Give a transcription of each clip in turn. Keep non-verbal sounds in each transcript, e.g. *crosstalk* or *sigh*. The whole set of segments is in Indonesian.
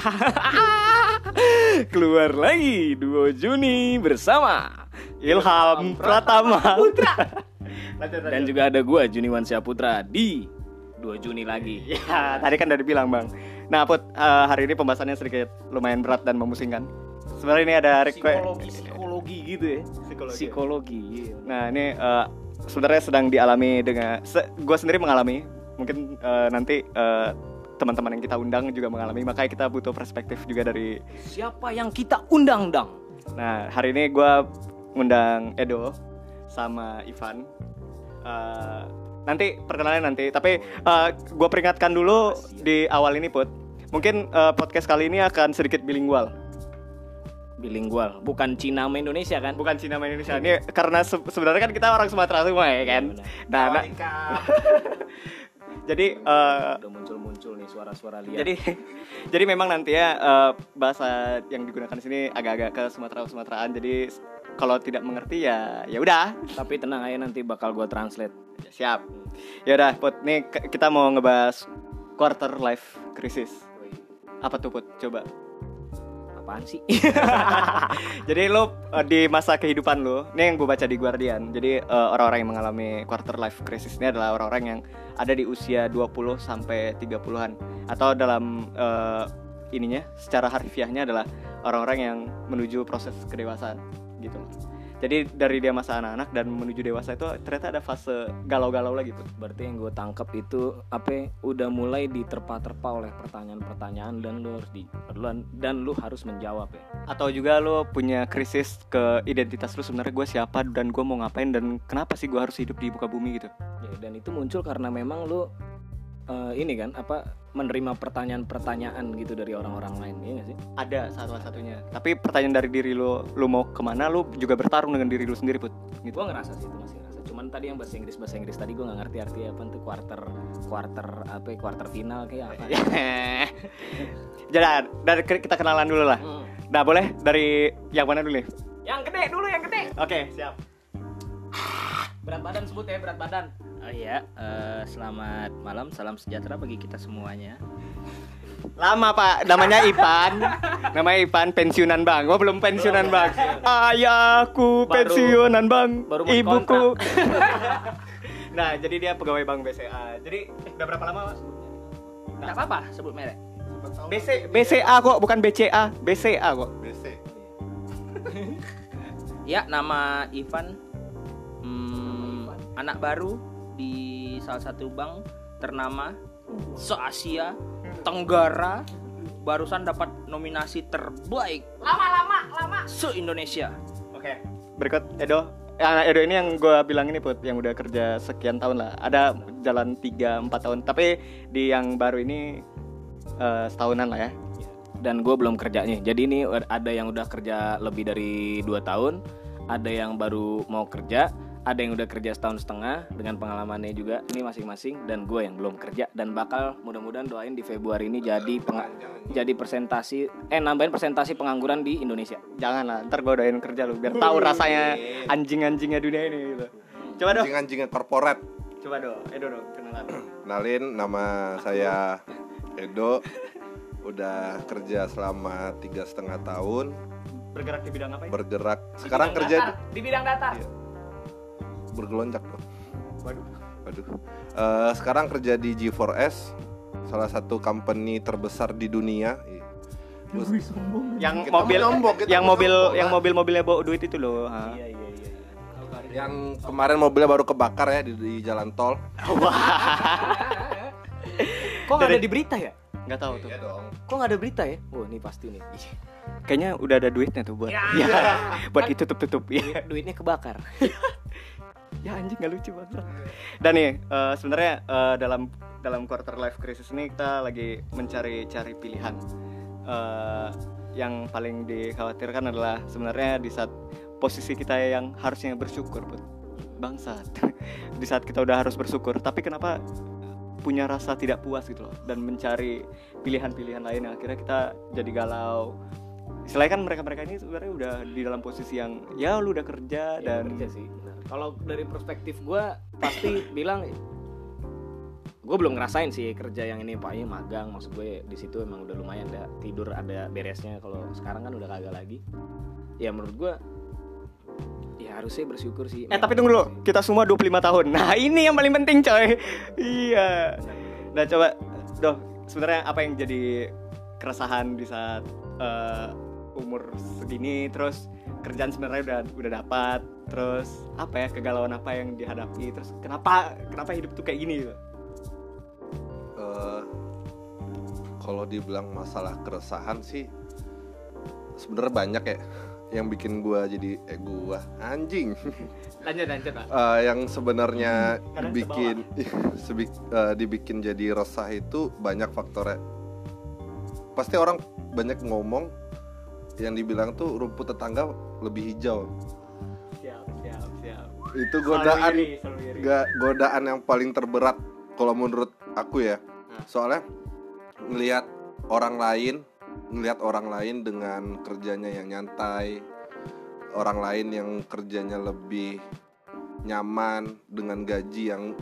*laughs* Keluar lagi duo Juni bersama Ilham Pratama Putra *laughs* Dan juga ada gua Juni Wansyah Putra di 2 Juni lagi Ya, tadi kan udah dibilang bang. Nah, Put, eh, hari ini pembahasannya sedikit lumayan berat dan memusingkan. Sebenarnya ini ada request. psikologi gitu ya Psikologi. Psikologi Nah, ini eh, sebenarnya sedang dialami dengan. gue sendiri mengalami. Mungkin eh, nanti eh, teman-teman yang kita undang juga mengalami. Makanya kita butuh perspektif juga dari. Siapa yang kita undang dang? Nah, hari ini gue ngundang Edo sama Ivan. Eh, nanti perkenalan nanti. Tapi gue peringatkan dulu di awal ini, Put. Mungkin eh, podcast kali ini akan sedikit bilingual. Bilingual, bukan Cina sama Indonesia kan? bukan Cina sama Indonesia ini karena se- sebenarnya kan kita orang Sumatera semua ya kan benar. nah, nah, *laughs* jadi eh, Udah muncul-muncul nih suara-suara liar. jadi *laughs* jadi memang nanti ya eh, bahasa yang digunakan di sini agak-agak ke Sumatera Sumateraan jadi kalau tidak mengerti ya ya udah. Tapi tenang aja nanti bakal gua translate. siap. Ya udah put. Nih kita mau ngebahas quarter life crisis. Apa tuh put? Coba Apaan sih? *laughs* jadi lo eh, di masa kehidupan lo, ini yang gue baca di Guardian. Jadi eh, orang-orang yang mengalami quarter life crisis ini adalah orang-orang yang ada di usia 20 sampai 30-an atau dalam eh, ininya secara harfiahnya adalah orang-orang yang menuju proses kedewasaan gitu. Jadi dari dia masa anak-anak dan menuju dewasa itu ternyata ada fase galau-galau lagi tuh. Berarti yang gue tangkap itu apa? Udah mulai diterpa-terpa oleh pertanyaan-pertanyaan dan lu harus di dan- dan lu harus menjawab ya. Atau juga lo punya krisis ke identitas lo sebenarnya gue siapa dan gue mau ngapain dan kenapa sih gue harus hidup di muka bumi gitu. Ya, dan itu muncul karena memang lu eh, ini kan apa menerima pertanyaan-pertanyaan gitu dari orang-orang lain ya nggak sih? ada salah satunya tapi pertanyaan dari diri lo lo mau ke mana lo juga bertarung dengan diri lo sendiri put gitu Gue ngerasa sih itu masih ngerasa. Cuman tadi yang bahasa Inggris bahasa Inggris tadi gue nggak ngerti artinya apa itu quarter quarter apa quarter final kayak apa? *laughs* jadi dari kita kenalan dulu lah Hmm. nah boleh dari yang mana dulu nih Yang gede dulu yang gede. oke siap Berat badan sebut ya berat badan. Oh iya, eh, selamat malam, salam sejahtera bagi kita semuanya. lama pak. Namanya Ipan. Namanya Ipan pensiunan bang. Gua belum pensiunan bang. Ayahku Baru- pensiunan bang. baru ibuku. *laughs* nah jadi dia pegawai bank BCA jadi eh, udah berapa lama mas? Nggak apa-apa sebut merek. BC BCA kok bukan BCA BCA kok. BC. Ya, nama Ivan. Anak baru di salah satu bank ternama se Asia Tenggara. Barusan dapat nominasi terbaik. Lama lama lama se Indonesia. Oke. Berikut Edo. Ya, Edo ini yang gue bilang ini put yang udah kerja sekian tahun lah. Ada jalan 3 4 tahun. Tapi di yang baru ini eh, setahunan lah ya. Dan gue belum kerjanya. Jadi ini ada yang udah kerja lebih dari 2 tahun, ada yang baru mau kerja, ada yang udah kerja setahun setengah dengan pengalamannya juga. Ini masing-masing dan gue yang belum kerja dan bakal mudah-mudahan doain di Februari ini jadi penga- jadi presentasi eh nambahin presentasi pengangguran di Indonesia. Jangan lah, ntar gue doain kerja lu biar tahu rasanya anjing-anjingnya dunia ini gitu. Coba dong. Anjing-anjingnya korporat. Coba dong, Edo dong kenalan. Kenalin nama saya Edo. Udah kerja selama tiga setengah tahun. Bergerak di bidang apa ya? Bergerak. Sekarang kerja di, di bidang data. Iya. Bergelonjak dong. Waduh. Waduh. Eh, sekarang kerja di G4S, salah satu company terbesar di dunia. Ih. Bus- Yang Kita mobil nyombong, kita yang mobil nyombong, yang lah. mobil-mobilnya bawa duit itu loh. ha. Iya iya iya. Yang kemarin mobilnya baru kebakar ya di, di jalan tol. *laughs* Kok nggak ada di berita ya? Nggak tahu tuh. Iya dong. Kok nggak ada berita ya? Oh ini pasti nih. Kayaknya udah ada duitnya tuh buat Ya. ya, *laughs* buat ditutup-tutup ya. Duitnya kebakar. *laughs* ya anjing nggak lucu banget dan nih eh, sebenarnya eh, dalam dalam quarter life crisis ini kita lagi mencari cari pilihan Eh, yang paling dikhawatirkan adalah sebenarnya di saat posisi kita yang harusnya bersyukur Bud. bangsat *laughs* di saat kita udah harus bersyukur tapi kenapa punya rasa tidak puas gitu loh dan mencari pilihan-pilihan lain yang akhirnya kita jadi galau istilahnya kan mereka-mereka ini sebenarnya udah di dalam posisi yang ya lu udah kerja Ya, dan kerja sih. Kalau dari perspektif gue pasti bilang gue belum ngerasain sih kerja yang ini pak ini magang maksud gue di situ emang udah lumayan dah tidur ada beresnya kalau sekarang kan udah kagak lagi ya menurut gue ya harusnya bersyukur sih Eh tapi tunggu dulu, kita semua 25 tahun. Nah ini yang paling penting coy. Iya. Nah coba, doh sebenarnya apa yang jadi keresahan di saat eh, umur segini, terus kerjaan sebenarnya udah udah dapat, terus apa ya kegalauan apa yang dihadapi, terus kenapa kenapa hidup tuh kayak gini gitu? Eh, kalau dibilang masalah keresahan sih sebenarnya banyak ya yang bikin gua jadi eh gua anjing. *laughs* Lanjut lanjut pak. Eh, yang sebenarnya bikin *laughs* sebi- eh, dibikin jadi resah itu banyak faktornya. Pasti orang banyak ngomong yang dibilang tuh rumput tetangga lebih hijau Siap siap siap. itu Selalu godaan iri, selalu iri. Gak godaan yang paling terberat kalau menurut aku ya. Nah. Soalnya ngelihat orang lain, ngelihat orang lain dengan kerjanya yang nyantai, orang lain yang kerjanya lebih nyaman dengan gaji yang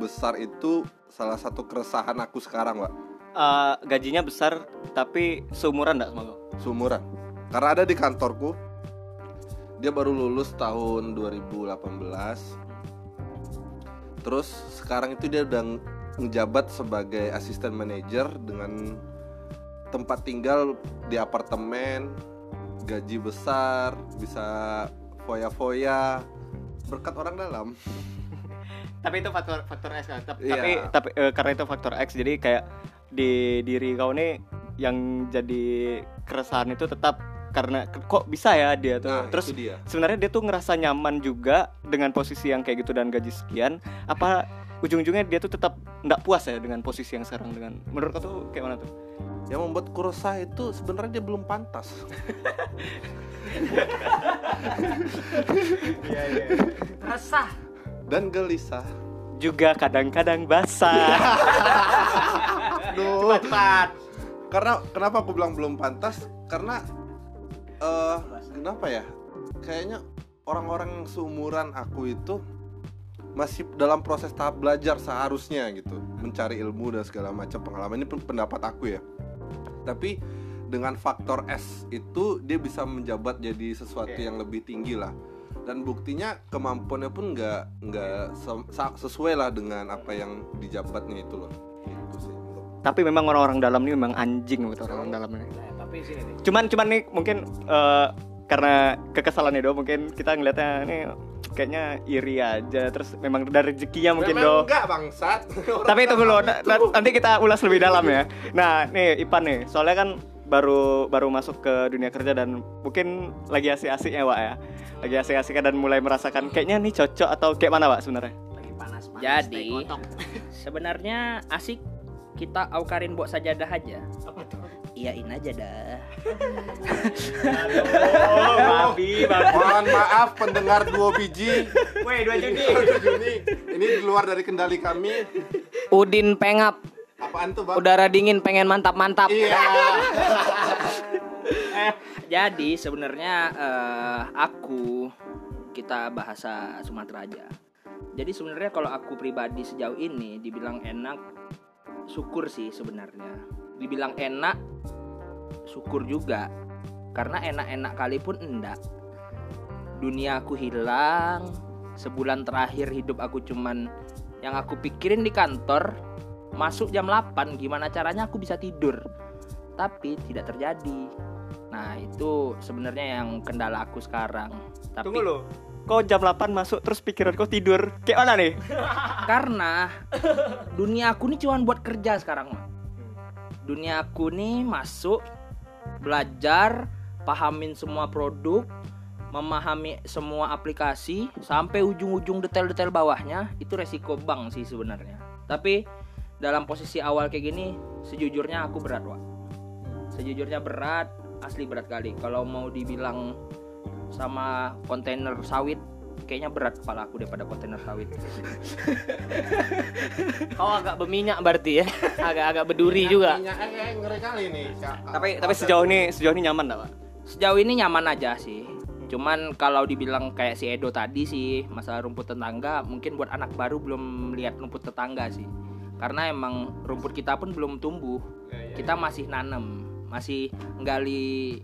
besar itu salah satu keresahan aku sekarang, Pak. Eh, gajinya besar tapi seumuran enggak sama? Seumuran. Karena ada di kantorku dia baru lulus tahun 2018 terus sekarang itu dia udah ngejabat sebagai asisten manajer dengan tempat tinggal di apartemen gaji besar bisa foya-foya berkat orang dalam Tapi itu faktor faktor X kan. Tapi Iya. tapi, tapi, eh, karena itu faktor X jadi kayak di diri kau nih yang jadi keresahan itu tetap karena kok bisa ya dia tuh. Nah, Terus dia sebenarnya dia tuh ngerasa nyaman juga dengan posisi yang kayak gitu dan gaji sekian. Apa ujung-ujungnya dia tuh tetap nggak puas ya dengan posisi yang sekarang dengan menurut tuh kayak mana tuh? yang membuat resah itu sebenarnya dia belum pantas Iya iya. Resah. dan gelisah Juga kadang-kadang basah. *laughs* Aduh. Cepat. karena kenapa aku bilang belum pantas karena eh kenapa ya? Kayaknya orang-orang seumuran aku itu masih dalam proses tahap belajar seharusnya gitu. Mencari ilmu dan segala macam pengalaman. Ini pen- pendapat aku ya. Tapi dengan faktor S itu dia bisa menjabat jadi sesuatu yang lebih tinggi lah. Dan buktinya kemampuannya pun nggak nggak sesuai lah dengan apa yang dijabatnya itu loh Tapi memang orang-orang dalam ini memang anjing buat orang-orang dalam ini. Nah, tapi sini nih Cuman cuman nih mungkin eh, karena kekesalannya doang mungkin kita ngeliatnya ini kayaknya iri aja terus memang dari rezekinya mungkin Memang do. enggak bangsat. *laughs* Tapi tunggu lo, itu. na- nanti kita ulas lebih dalam ya. Nah, nih Ipan nih, soalnya kan baru baru masuk ke dunia kerja dan mungkin lagi asik-asiknya Wak ya. Lagi asik-asiknya dan mulai merasakan kayaknya nih cocok atau kayak mana Wak sebenarnya? lagi panas panas Jadi sebenarnya asik kita aukarin buat sajadah aja. Iyain aja dah. Oh, babi, babi. Mohon maaf pendengar dua biji. Woi, dua Juni. Juni. Ini di luar dari kendali kami. Udin pengap Apaan tuh, Bang? udara dingin pengen mantap mantap Iya. *laughs* Jadi sebenarnya eh, aku kita bahasa Sumatera aja. Jadi sebenarnya kalau aku pribadi sejauh ini dibilang enak, syukur sih sebenarnya. Dibilang enak, syukur juga. Karena enak-enak kali pun enggak. Dunia aku hilang. Sebulan terakhir hidup aku cuman yang aku pikirin di kantor masuk jam 8 gimana caranya aku bisa tidur. Tapi tidak terjadi. Nah, itu sebenarnya yang kendala aku sekarang. Tapi Tunggu lo. Kok jam 8 masuk terus pikiran kau tidur? Kayak mana nih? karena dunia aku nih cuma buat kerja sekarang, Mak. Dunia aku nih masuk belajar, pahamin semua produk, memahami semua aplikasi sampai ujung-ujung detail-detail bawahnya itu resiko bank sih sebenarnya. Tapi dalam posisi awal kayak gini, sejujurnya aku berat, Wak. Sejujurnya berat, asli berat kali. Kalau mau dibilang sama kontainer sawit, kayaknya berat kepala aku daripada kontainer sawit. *laughs* kau agak berminyak berarti ya agak-agak berduri juga Minyak eh, ngeri kali nih. Tapi tapi sejauh ini sejauh ini nyaman enggak, Pak? Sejauh ini nyaman aja sih. Cuman kalau dibilang kayak si Edo tadi sih masalah rumput tetangga mungkin buat anak baru belum lihat rumput tetangga sih. karena emang rumput kita pun belum tumbuh kita masih nanam masih nggali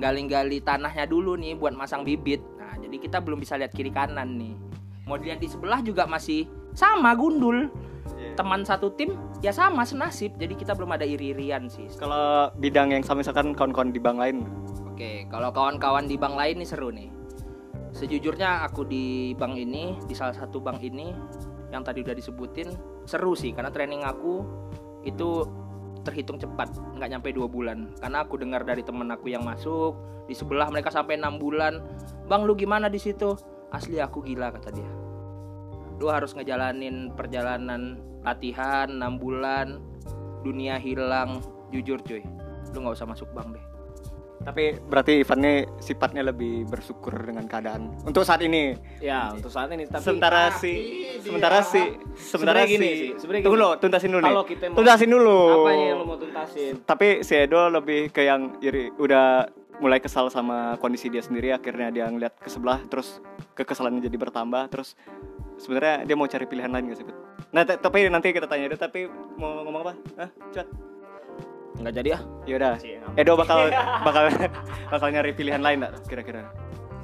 nggali-nggali tanahnya dulu nih buat masang bibit. Nah jadi kita belum bisa lihat kiri kanan nih. Mau dilihat di sebelah juga masih sama gundul. Teman satu tim ya sama senasib. Jadi kita belum ada iri-irian sih. Kalau bidang yang sama misalkan kawan-kawan di bank lain. Oke, kalau kawan-kawan di bank lain nih seru nih. Sejujurnya aku di bank ini, di salah satu bank ini yang tadi udah disebutin seru sih. Karena training aku itu terhitung cepat, nggak nyampe dua bulan. Karena aku dengar dari temen aku yang masuk di sebelah mereka sampai enam bulan. Bang lu gimana di situ? Asli aku gila kata dia. Lu harus ngejalanin perjalanan latihan enam bulan, dunia hilang. Jujur cuy, lu nggak usah masuk bank deh. Tapi berarti Ivan sifatnya lebih bersyukur dengan keadaan untuk saat ini. Ya, untuk saat ini tapi sementara si sementara si sementara gini si sih, sebenarnya tunggu gini. lo tuntasin dulu nih. Kalau kita mau- tuntasin dulu. apa yang lu mau tuntasin? Tapi si Edo lebih ke yang iri udah mulai kesal sama kondisi dia sendiri akhirnya dia ngeliat ke sebelah terus kekesalannya jadi bertambah terus sebenarnya dia mau cari pilihan lain gak sih? Nah, tapi nanti kita tanya Edo tapi mau ngomong apa? Hah? Cut. Nggak jadi ah. Yaudah. Edo bakal *laughs* bakal bakal nyari pilihan lain gak kira-kira?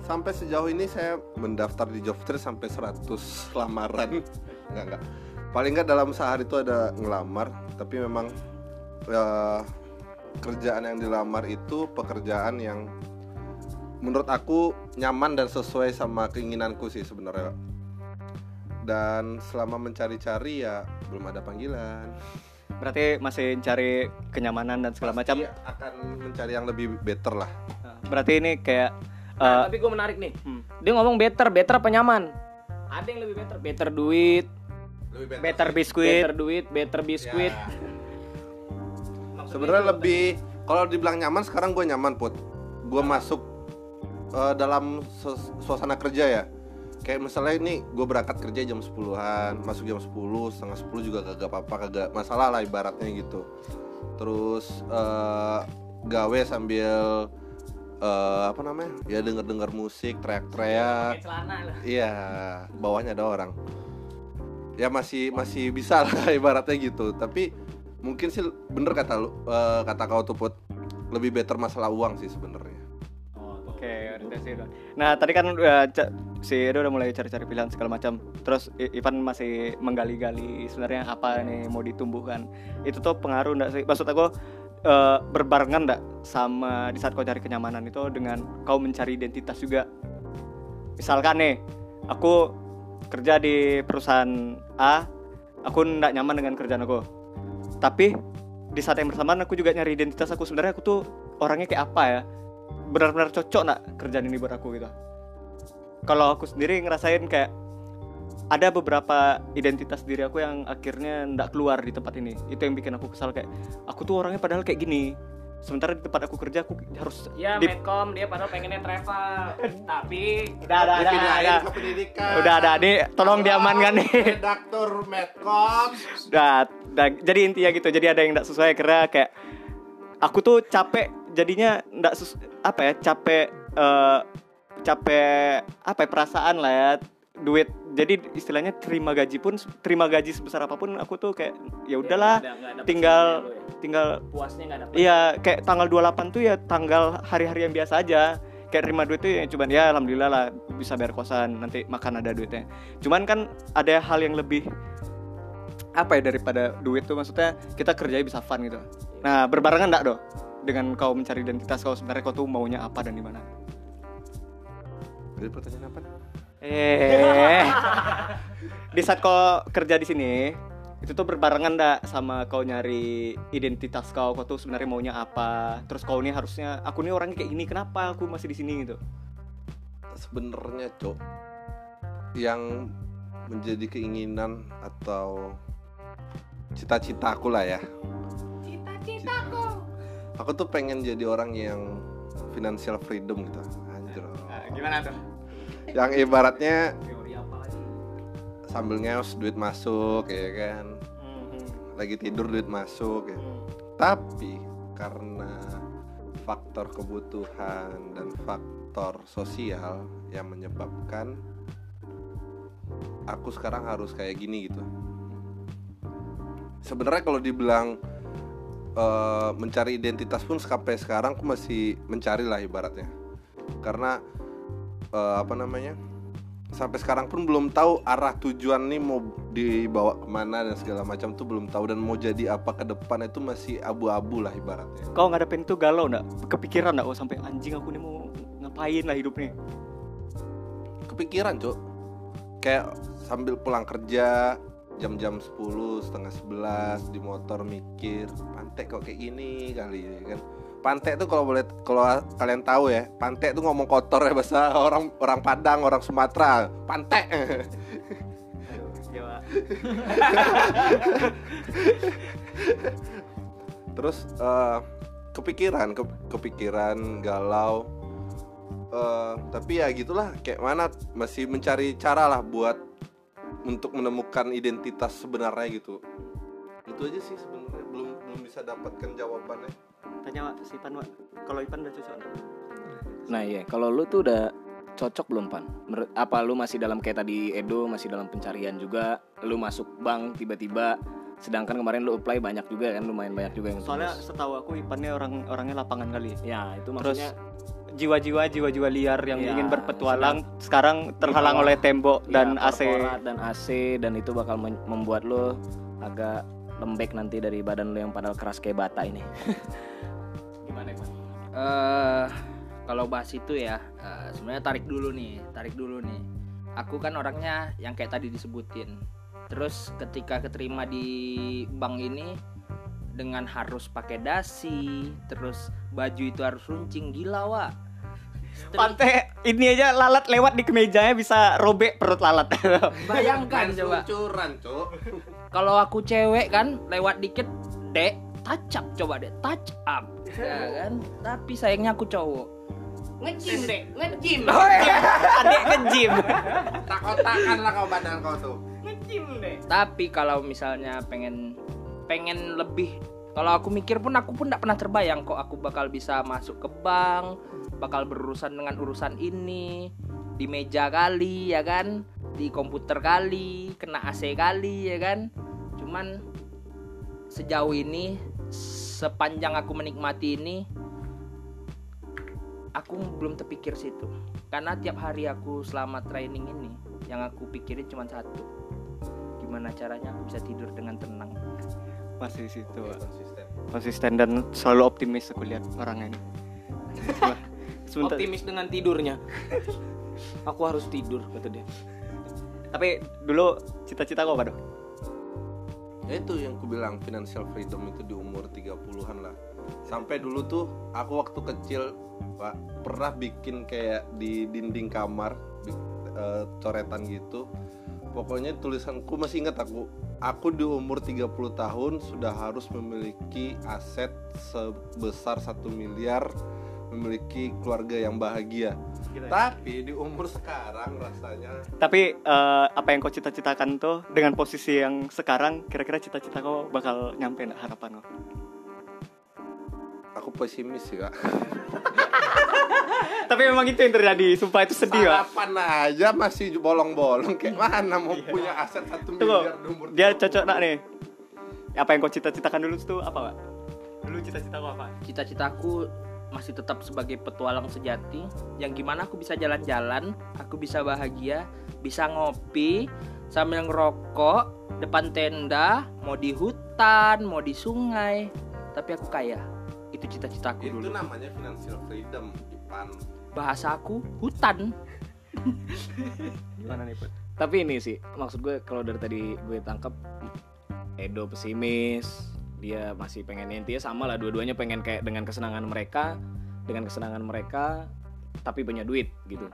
Sampai sejauh ini saya mendaftar di job fair sampai 100 lamaran. *laughs* Enggak enggak. Paling enggak dalam sehari itu ada ngelamar, tapi memang ya, kerjaan yang dilamar itu pekerjaan yang menurut aku nyaman dan sesuai sama keinginanku sih sebenarnya. Dan selama mencari-cari ya belum ada panggilan. *laughs* Berarti masih cari kenyamanan dan segala macam. Akan mencari yang lebih better lah. Berarti ini kayak Nah, tapi gue menarik nih. hmm, Dia ngomong better, better apa nyaman? Ada yang lebih better, better duit, Lebih better biskuit. better duit, better biskuit. Ya. Sebenarnya lebih kalau dibilang nyaman sekarang gue nyaman put. Gue masuk eh, dalam su- suasana kerja ya. Kayak misalnya ini gue berangkat kerja jam 10-an, masuk jam 10, setengah 10 juga kagak apa-apa, kagak masalah lah ibaratnya gitu. Terus eh, gawe sambil eh, apa namanya? Ya denger-denger musik, teriak-teriak. Iya, bawahnya ada orang. Ya masih masih bisa lah *laughs* ibaratnya gitu. Tapi mungkin sih bener kata lu eh, kata kau tuh Put. lebih better masalah uang sih sebenarnya. Nah, tadi kan udah ca- si Edo udah mulai cari-cari pilihan segala macam. Terus Ivan masih menggali-gali sebenarnya apa nih mau ditumbuhkan. Itu tuh pengaruh enggak sih? Maksud aku eh, berbarengan enggak sama di saat kau cari kenyamanan itu dengan kau mencari identitas juga. Misalkan nih, aku kerja di perusahaan A, aku enggak nyaman dengan kerjaan aku. Tapi di saat yang bersamaan aku juga nyari identitas aku sebenarnya aku tuh orangnya kayak apa ya? Benar-benar cocok nak kerjaan ini buat aku gitu. Kalau aku sendiri ngerasain kayak ada beberapa identitas diri aku yang akhirnya ndak keluar di tempat ini. Itu yang bikin aku kesal kayak aku tuh orangnya padahal kayak gini. Sementara di tempat aku kerja aku harus Ya, di- Medcom dia padahal pengennya travel, *laughs* tapi udah ada ada ada. ke pendidikan. Udah ada nih, tolong diamankan nih. Redaktur Medcom. Udah, udah, jadi intinya gitu. Jadi ada yang ndak sesuai karena kayak aku tuh capek jadinya ndak sus- apa ya capek eh, capek apa ya perasaan lah ya duit. Jadi istilahnya terima gaji pun terima gaji sebesar apa pun aku tuh kayak ya udahlah nggak dapet tinggal ya. tinggal puasnya nggak dapet. iya kayak tanggal 28 tuh ya tanggal hari-hari yang biasa aja. Kayak terima duit tuh ya cuman ya alhamdulillah lah bisa bayar kosan nanti makan ada duitnya. Cuman kan ada hal yang lebih apa ya daripada duit tuh maksudnya kita kerjanya bisa fun gitu. Nah berbarengan enggak doh dengan kau mencari identitas kau sebenarnya kau tuh maunya apa dan di mana Jadi pertanyaan apa? eh *laughs* di saat kau kerja di sini itu tuh berbarengan enggak sama kau nyari identitas kau kau tuh sebenarnya maunya apa terus kau ini harusnya aku ini orangnya kayak gini kenapa aku masih di sini gitu Sebenarnya, Cok, yang menjadi keinginan atau cita-cita aku lah ya. Cita-citaku. Aku tuh pengen jadi orang yang financial freedom gitu. Anjir. gimana tuh Yang ibaratnya Teori apa lagi? sambil ngeos duit masuk ya kan. Lagi tidur duit masuk ya. Tapi karena faktor kebutuhan dan faktor sosial yang menyebabkan aku sekarang harus kayak gini gitu. sebenarnya kalau dibilang eh, mencari identitas pun sampai sekarang aku masih mencari lah ibaratnya karena eh, apa namanya sampai sekarang pun belum tahu arah tujuan nih mau dibawa ke mana dan segala macam tuh belum tahu dan mau jadi apa ke depan itu masih abu-abu lah ibaratnya Kau ngadepin tuh galau nggak? Kepikiran nggak? Oh sampai anjing aku nih mau ngapain lah hidup nih? kepikiran cuk kayak sambil pulang kerja jam-jam 10 setengah 11 di motor mikir pantek kok kayak gini? kali ya kan. Pantek tuh kalau boleh kalau kalian tahu ya pantek tuh ngomong kotor ya bahasa orang orang Padang orang Sumatera. Pantek. *laughs* Terus eh, kepikiran ke- kepikiran galau. Eh, tapi ya gitulah kayak mana masih mencari cara lah buat untuk menemukan identitas sebenarnya gitu itu aja sih sebenarnya belum belum bisa dapatkan jawabannya Tanya Pak, si Ipan Pak. Kalau Ipan udah cocok? Nah iya, kalau lu tuh udah cocok belum pan? Menurut apa lu masih dalam kayak tadi Edo masih dalam pencarian juga? Lu masuk bank tiba-tiba, sedangkan kemarin lu apply banyak juga kan, lumayan banyak juga yang Soalnya setahu aku Ipannya orang orangnya lapangan kali. ya itu Terus maksudnya jiwa-jiwa jiwa-jiwa liar yang Ya, ingin berpetualang sekarang terhalang bawah. oleh tembok dan ya, AC. korporat dan AC dan itu bakal membuat lu agak lembek nanti dari badan lu yang padahal keras kayak bata ini. *laughs* Gimana pan? eh kalau bahas itu ya eh, sebenarnya tarik dulu nih tarik dulu nih aku kan orangnya yang kayak tadi disebutin terus ketika keterima di bank ini dengan harus pakai dasi terus baju itu harus runcing gila wa Stri- Pantai ini aja lalat lewat di kemejanya bisa robek perut lalat. *laughs* bayangkan coba. Luncuran, cuk. Kalau aku cewek kan lewat dikit dek touch up coba dek touch up ya kan? tapi sayangnya aku cowok. Ngejim dek ngejim. *laughs* Adik ke-gym. *laughs* tak kotakan lah kau badan kau tuh Nge-gym deh. tapi kalau misalnya pengen pengen lebih kalau aku mikir pun aku pun tidak pernah terbayang kok aku bakal bisa masuk ke bank bakal berurusan dengan urusan ini di meja kali ya kan di komputer kali kena AC kali ya kan cuman sejauh ini sepanjang aku menikmati ini aku belum terpikir situ karena tiap hari aku selama training ini yang aku pikirin cuma satu gimana caranya aku bisa tidur dengan tenang Masih situ. Pak. konsisten Konsisten dan selalu optimis aku lihat orangnya ini. *laughs* Sebentar. Optimis dengan tidurnya. *laughs* Aku harus tidur kata dia. Tapi dulu cita-cita kau apa dong? Ya itu yang ku bilang financial freedom itu di umur 30-an lah. Sampai dulu tuh aku waktu kecil Pak pernah bikin kayak di dinding kamar bi- eh, coretan gitu. Pokoknya tulisanku masih ingat aku. Aku di umur 30 tahun sudah harus memiliki aset sebesar satu miliar, memiliki keluarga yang bahagia. Tapi di umur sekarang rasanya Tapi eh, apa yang kau cita-citakan tuh dengan posisi yang sekarang kira-kira cita-cita kau bakal nyampe nggak harapan kau? aku pesimis sih kak. *laughs* Tapi memang itu yang terjadi, sumpah itu sedih pak. Sarapan aja masih bolong-bolong kayak mana mau punya aset satu Tunggu, miliar di umur dia 30. cocok nak nih. Apa yang kau cita-citakan dulu tuh apa pak? Dulu cita-cita kau apa? cita-citaku masih tetap sebagai petualang sejati yang gimana aku bisa jalan-jalan aku bisa bahagia bisa ngopi sambil ngerokok depan tenda mau di hutan mau di sungai. Tapi aku kaya. Itu cita-citaku itu dulu. namanya financial freedom Ipan bahasa aku hutan. Gimana nih put? Tapi ini sih maksud gue kalau dari tadi gue tangkap Edo pesimis, dia masih pengen intinya sama lah dua-duanya pengen kayak dengan kesenangan mereka, dengan kesenangan mereka tapi punya duit gitu.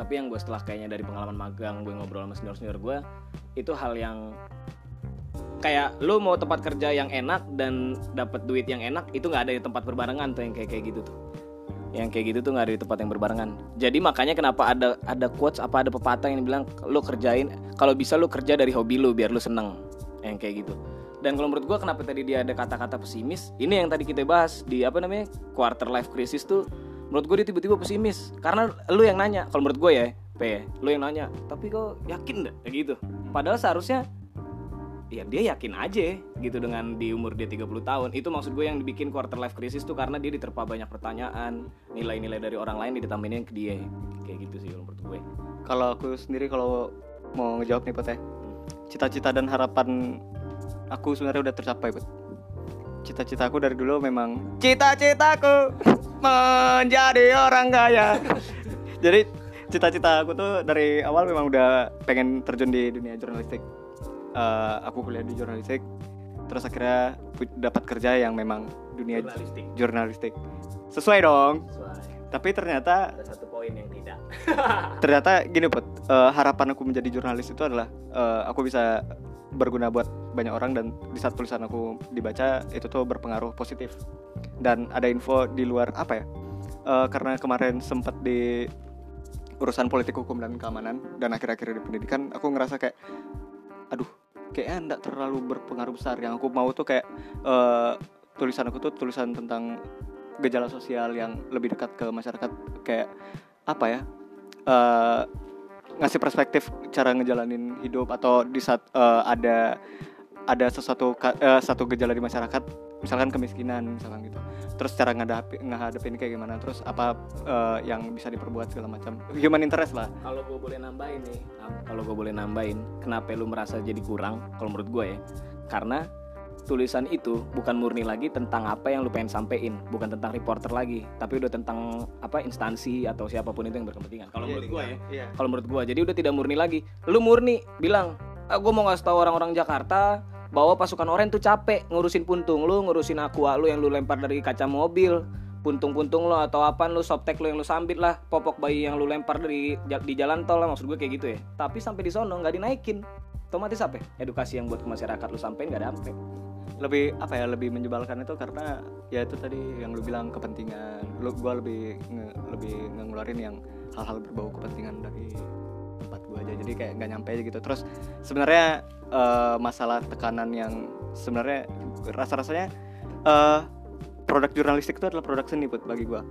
Tapi yang gue setelah kayaknya dari pengalaman magang gue ngobrol sama senior-senior gue itu hal yang kayak lu mau tempat kerja yang enak dan dapat duit yang enak itu nggak ada di tempat berbarengan tuh yang kayak kayak gitu tuh. Yang kayak gitu tuh nggak ada di tempat yang berbarengan. Jadi makanya kenapa ada ada quotes apa ada pepatah yang bilang lu kerjain kalau bisa lu kerja dari hobi lu biar lu seneng. Yang kayak gitu dan kalau menurut gua kenapa tadi dia ada kata-kata pesimis? Ini yang tadi kita bahas di apa namanya quarter life crisis tuh menurut gue dia tiba-tiba pesimis. Karena lu yang nanya kalau menurut gue ya P lu yang nanya tapi kok yakin nggak? Kayak gitu. Padahal seharusnya ya dia yakin aja gitu dengan di umur dia 30 tahun. Itu maksud gue yang dibikin quarter life crisis tuh karena dia diterpa banyak pertanyaan nilai-nilai dari orang lain ditambahin ke dia. Kayak gitu sih kalau menurut gue Kalau aku sendiri kalau mau ngejawab nih Put ya. Cita-cita dan harapan aku sebenarnya udah tercapai, Put. Cita-cita aku dari dulu memang cita-citaku menjadi orang kaya. *laughs* Jadi cita-cita aku tuh dari awal memang udah pengen terjun di dunia jurnalistik. Eh, aku kuliah di jurnalistik, terus akhirnya dapat kerja yang memang dunia jurnalistik jurnalistik. Sesuai dong. Soalnya Tapi ternyata ada satu poin yang tidak *laughs* ternyata gini put eh, harapan aku menjadi jurnalis itu adalah eh, aku bisa berguna buat banyak orang dan di saat tulisan aku dibaca itu tuh berpengaruh positif. Dan ada info di luar apa ya? Eh, karena kemarin sempat di urusan politik hukum dan keamanan dan akhir-akhir di pendidikan aku ngerasa kayak aduh kayaknya enggak terlalu berpengaruh besar. Yang aku mau tuh kayak eh, tulisan aku tuh tulisan tentang gejala sosial yang lebih dekat ke masyarakat kayak apa ya? Eh, ngasih perspektif cara ngejalanin hidup atau di saat eh, ada ada sesuatu eh, satu gejala di masyarakat misalkan kemiskinan misalkan gitu. Terus cara ngadapi ngehadapin kayak gimana terus apa eh, yang bisa diperbuat segala macam. Human interest lah. Kalau gue boleh nambahin nih kalau gue boleh nambahin kenapa lu merasa jadi kurang kalau menurut gue ya? Karena tulisan itu bukan murni lagi tentang apa yang lu pengen sampein bukan tentang reporter lagi tapi udah tentang apa instansi atau siapa pun itu yang berkepentingan. Kalau menurut gue ya. iya. Kalau menurut gua jadi udah tidak murni lagi. Lu murni bilang ah, gua mau ngasih tahu orang-orang Jakarta bahwa pasukan oranye tuh capek ngurusin puntung lu ngurusin aqua lu yang lu lempar dari kaca mobil puntung-puntung lo atau apa lu softtek lu yang lu sambit lah popok bayi yang lu lempar dari di jalan tol lah maksud gue kayak gitu ya. Tapi sampai di sono nggak dinaikin. Otomatis apa? Ya? edukasi yang buat ke masyarakat lu sampein nggak sampai lebih apa ya lebih menyebalkan itu karena ya itu tadi yang lu bilang kepentingan. Lu gua lebih nge- lebih nge- ngeluarin yang hal-hal berbau kepentingan dari tempat gua aja. Jadi kayak nggak nyampe aja gitu. Terus sebenarnya eh, masalah tekanan yang sebenarnya rasa-rasanya eh produk jurnalistik itu adalah produk seni buat bagi gua.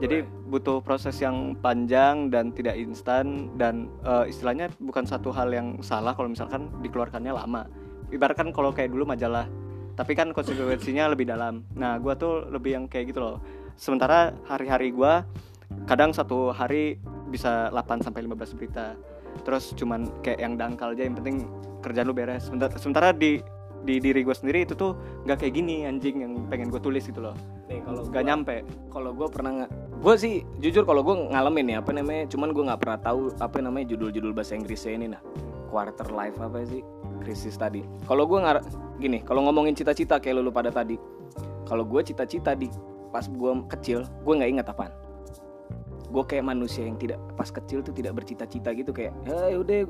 Jadi butuh proses yang panjang dan tidak instan dan eh, istilahnya bukan satu hal yang salah kalau misalkan dikeluarkannya lama ibaratkan kalau kayak dulu majalah tapi kan konsekuensinya lebih dalam. Nah gua tuh lebih yang kayak gitu loh. Sementara hari-hari gua kadang satu hari bisa 8 sampai 15 berita. Terus cuman kayak yang dangkal aja yang penting kerjaan lu beres. Sementara, sementara di di diri gue sendiri itu tuh nggak kayak gini anjing yang pengen gue tulis gitu loh. Nih kalau nggak nyampe. kalau gue pernah nggak gue sih jujur kalau gue ngalamin ya apa namanya cuman gue nggak pernah tahu apa namanya judul-judul bahasa Inggrisnya ini nah. Quarter life apa sih krisis tadi. Kalau gue nggak gini kalau ngomongin cita-cita kayak lu, lu pada tadi. Kalau gue cita-cita di pas gue kecil gue nggak ingat apaan. Gue kayak manusia yang tidak pas kecil tuh tidak bercita-cita gitu kayak ya udah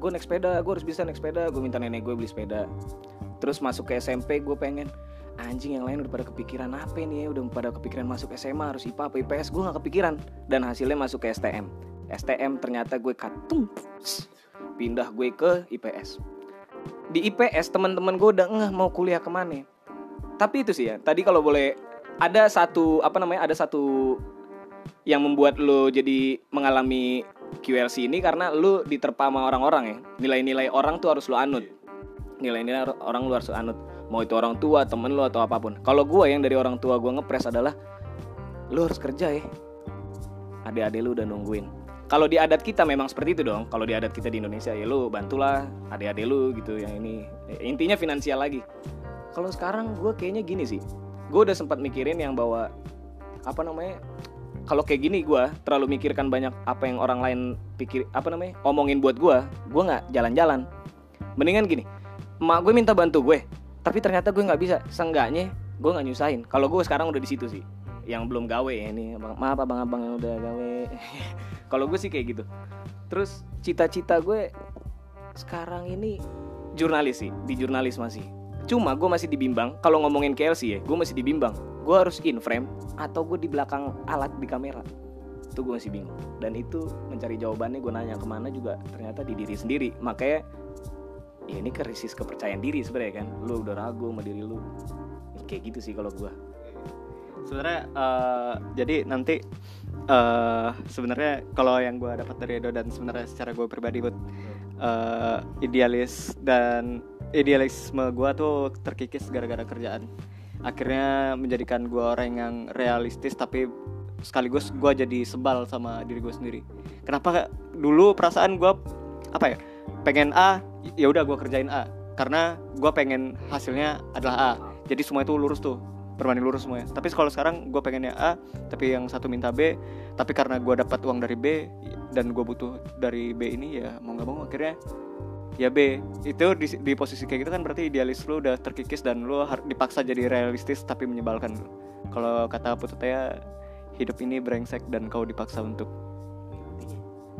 gue naik sepeda gue harus bisa naik sepeda gue minta nenek gue beli sepeda. Terus masuk ke SMP gue pengen anjing yang lain udah pada kepikiran apa nih ya? Udah pada kepikiran masuk SMA harus IPA apa IPS gue nggak kepikiran. Dan hasilnya masuk ke STM STM ternyata gue katung pindah gue ke IPS di IPS teman-teman gue udah ngeh mau kuliah ke mana. Tapi itu sih ya tadi kalau boleh ada satu apa namanya ada satu yang membuat lo jadi mengalami QLC ini karena lu diterpa sama orang-orang ya. Nilai-nilai orang tuh harus lo anut. Nilai-nilai or- orang lu harus anut. Mau itu orang tua temen lu atau apa pun. Kalau gue yang dari orang tua gue ngepres adalah lu harus kerja ya. Adik-adik lu udah nungguin kalau di adat kita memang seperti itu dong. Kalau di adat kita di Indonesia ya lu bantulah adik-adik lu gitu yang ini. Eh, intinya finansial lagi. Kalau sekarang gue kayaknya gini sih. Gue udah sempat mikirin yang bahwa apa namanya kalau kayak gini gue terlalu mikirkan banyak apa yang orang lain pikir apa namanya omongin buat gue gue nggak jalan-jalan. Mendingan gini emak gue minta bantu gue tapi ternyata gue nggak bisa. Seenggaknya gue nggak nyusahin. Kalau gue sekarang udah di situ sih yang belum gawe ya ini. Maaf abang-abang yang udah gawe. *laughs* Kalau gue sih kayak gitu. Terus cita-cita gue sekarang ini jurnalis sih di jurnalis masih. Cuma gue masih dibimbang. Kalau ngomongin KLC ya gue masih dibimbang. Gue harus in frame atau gue di belakang alat di kamera. Itu gue masih bingung. Dan itu mencari jawabannya gue nanya ke mana juga ternyata di diri sendiri. Makanya ya ini krisis kepercayaan diri sebenarnya kan. Lu udah ragu sama diri lu. Kayak gitu sih kalau gue sebenarnya eh, jadi nanti eh sebenarnya kalau yang gue dapat dari Edo dan sebenarnya secara gue pribadi buat eh, idealis dan idealisme gua tuh terkikis gara-gara kerjaan. Akhirnya menjadikan gua orang yang realistis tapi sekaligus gua jadi sebal sama diri gue sendiri. Kenapa dulu perasaan gua apa ya pengen A ya udah gua kerjain A. Karena gua pengen hasilnya adalah A. Jadi semua itu lurus tuh berbanding lurus semuanya tapi kalau sekarang gue pengennya A tapi yang satu minta B tapi karena gue dapat uang dari B dan gue butuh dari B ini ya mau nggak mau akhirnya ya B itu di, di posisi kayak gitu kan berarti idealis lu udah terkikis dan lu dipaksa jadi realistis tapi menyebalkan kalau kata Pututea hidup ini brengsek dan kau dipaksa untuk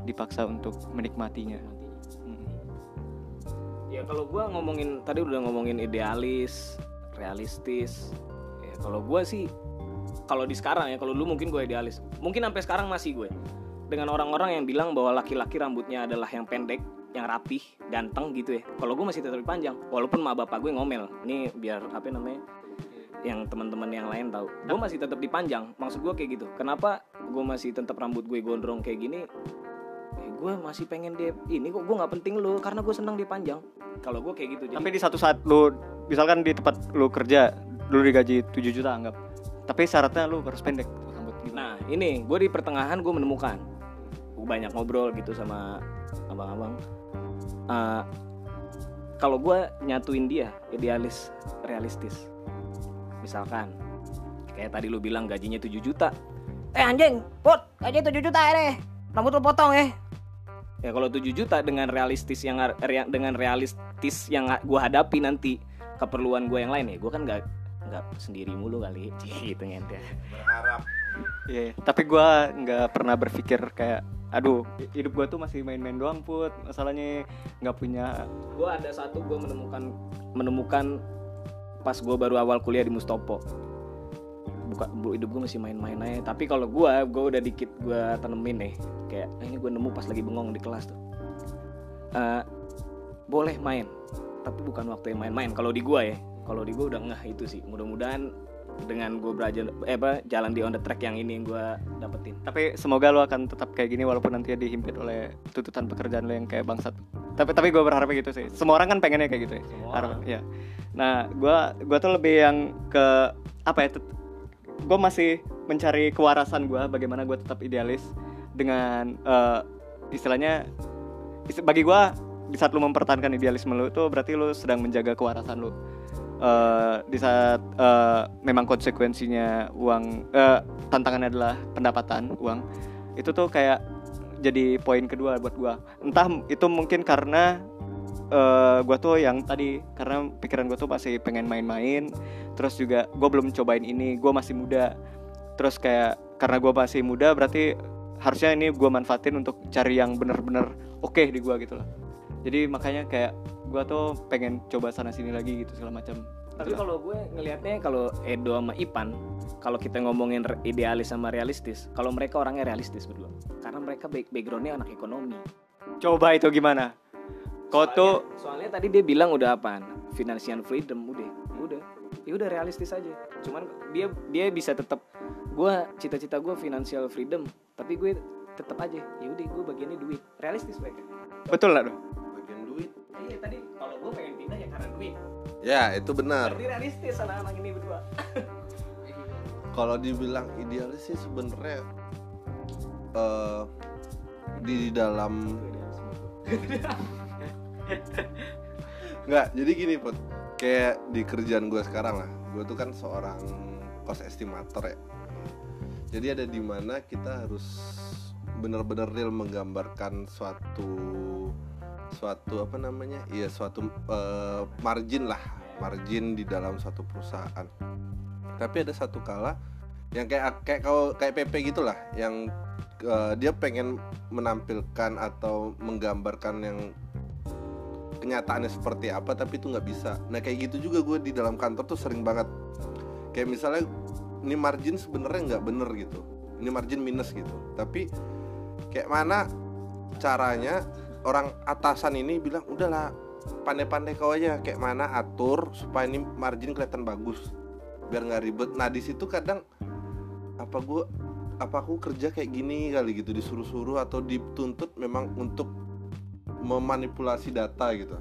dipaksa untuk menikmatinya Hmm. Ya kalau gua ngomongin tadi udah ngomongin idealis, realistis. Ya kalau gua sih kalau di sekarang ya kalau dulu mungkin gue idealis. Mungkin sampai sekarang masih gue. Dengan orang-orang yang bilang bahwa laki-laki rambutnya adalah yang pendek, yang rapih, ganteng gitu ya. Kalau gue masih tetap panjang. Walaupun ma bapak gue ngomel. Ini biar apa namanya? Yang teman-teman yang lain tahu. Gue masih tetap dipanjang. Maksud gue kayak gitu. Kenapa gue masih tetap rambut gue gondrong kayak gini? Eh, gue masih pengen dia ini kok gue nggak penting lu karena gue senang dia panjang kalau gue kayak gitu jadi tapi di satu saat lu misalkan di tempat lu kerja lu digaji 7 juta anggap. Tapi syaratnya lu harus pendek rambut gitu. nah ini gue di pertengahan gue menemukan. Gue banyak ngobrol gitu sama abang-abang. Eh, kalau gue nyatuin dia idealis realistis. Misalkan kayak tadi lu bilang gajinya 7 juta. Eh anjing put gaji 7 juta ya deh. Rambut lu potong ya ya kalau 7 juta dengan realistis yang dengan realistis yang gue hadapi nanti keperluan gue yang lain ya gue kan nggak nggak sendiri mulu kali. *laughs* Gitu ngente berharap. Iya, tapi gua nggak pernah berpikir kayak aduh hidup gua tuh masih main-main doang put. Masalahnya nggak punya gue ada satu gue menemukan menemukan pas gue baru awal kuliah di Mustopo. Buka bu- hidup gue masih main-main aja. Tapi kalau gue gue udah dikit gue tanemin nih. Kayak "Ah, ini gue nemu pas lagi bengong di kelas tuh. Eh, boleh main tapi bukan waktu yang main-main. Kalau di gue ya kalau di gue udah ngeh itu sih. Mudah-mudahan dengan gue belajar eh apa jalan di on the track yang ini yang gue dapetin. Tapi semoga lo akan tetap kayak gini walaupun nanti dihimpit oleh tuntutan pekerjaan lo yang kayak bangsat. Tapi tapi gue berharapnya gitu sih. Semua orang kan pengennya kayak gitu ya. Semua. Harap- orang. ya. Nah gua gua tuh lebih yang ke apa ya gue masih mencari kewarasan gua bagaimana gue tetap idealis dengan eh, istilahnya is- bagi gua di saat lu mempertahankan idealisme lu itu berarti lu sedang menjaga kewarasan lu Eh, di saat eh, memang konsekuensinya uang eh, tantangannya adalah pendapatan uang itu tuh kayak jadi poin kedua buat gua. Entah itu mungkin karena eh gue tuh yang tadi karena pikiran gue tuh masih pengen main-main terus juga gue belum cobain ini gue masih muda. Terus kayak karena gue masih muda berarti harusnya ini gue manfaatin untuk cari yang bener-bener oke di gue gitu loh jadi makanya kayak gue tuh pengen coba sana sini lagi gitu segala macam Tapi kalau gue ngelihatnya kalau Edo sama Ipan, kalau kita ngomongin idealis sama realistis, kalau mereka orangnya realistis berdua, karena mereka back backgroundnya anak ekonomi. coba itu gimana kau Soalnya- tuh soalnya tadi dia bilang udah apaan? Financial freedom udah, udah, ya udah realistis aja. Cuman dia dia bisa tetap, gue cita-cita gue financial freedom, tapi gue tetap aja, ya udah gue bagiannya duit, realistis mereka. betul lah dong Iya tadi. Kalau gue pengen pindah ya karena duit, ya itu benar. Berarti realistis anak-anak ini berdua. *laughs* kalau dibilang idealis sih sebenarnya eh, di dalam *laughs* nggak jadi gini put. Kayak di kerjaan gue sekarang lah. Gue tuh kan seorang cost estimator ya. Jadi ada di mana kita harus benar-benar real menggambarkan suatu suatu apa namanya ya suatu eh, margin lah margin di dalam suatu perusahaan. Tapi ada satu kala yang kayak kayak kau kayak PP gitulah yang eh, dia pengen menampilkan atau menggambarkan yang kenyataannya seperti apa tapi itu nggak bisa. Nah kayak gitu juga gue di dalam kantor tuh sering banget. Kayak misalnya ini margin sebenarnya nggak bener gitu. Ini margin minus gitu. Tapi kayak mana caranya orang atasan ini bilang udahlah pandai-pandai kau aja kayak mana atur supaya ini margin kelihatan bagus. Biar nggak ribet. Nah di situ kadang apa gue apa aku kerja kayak gini kali gitu disuruh-suruh atau dituntut memang untuk memanipulasi data gitu.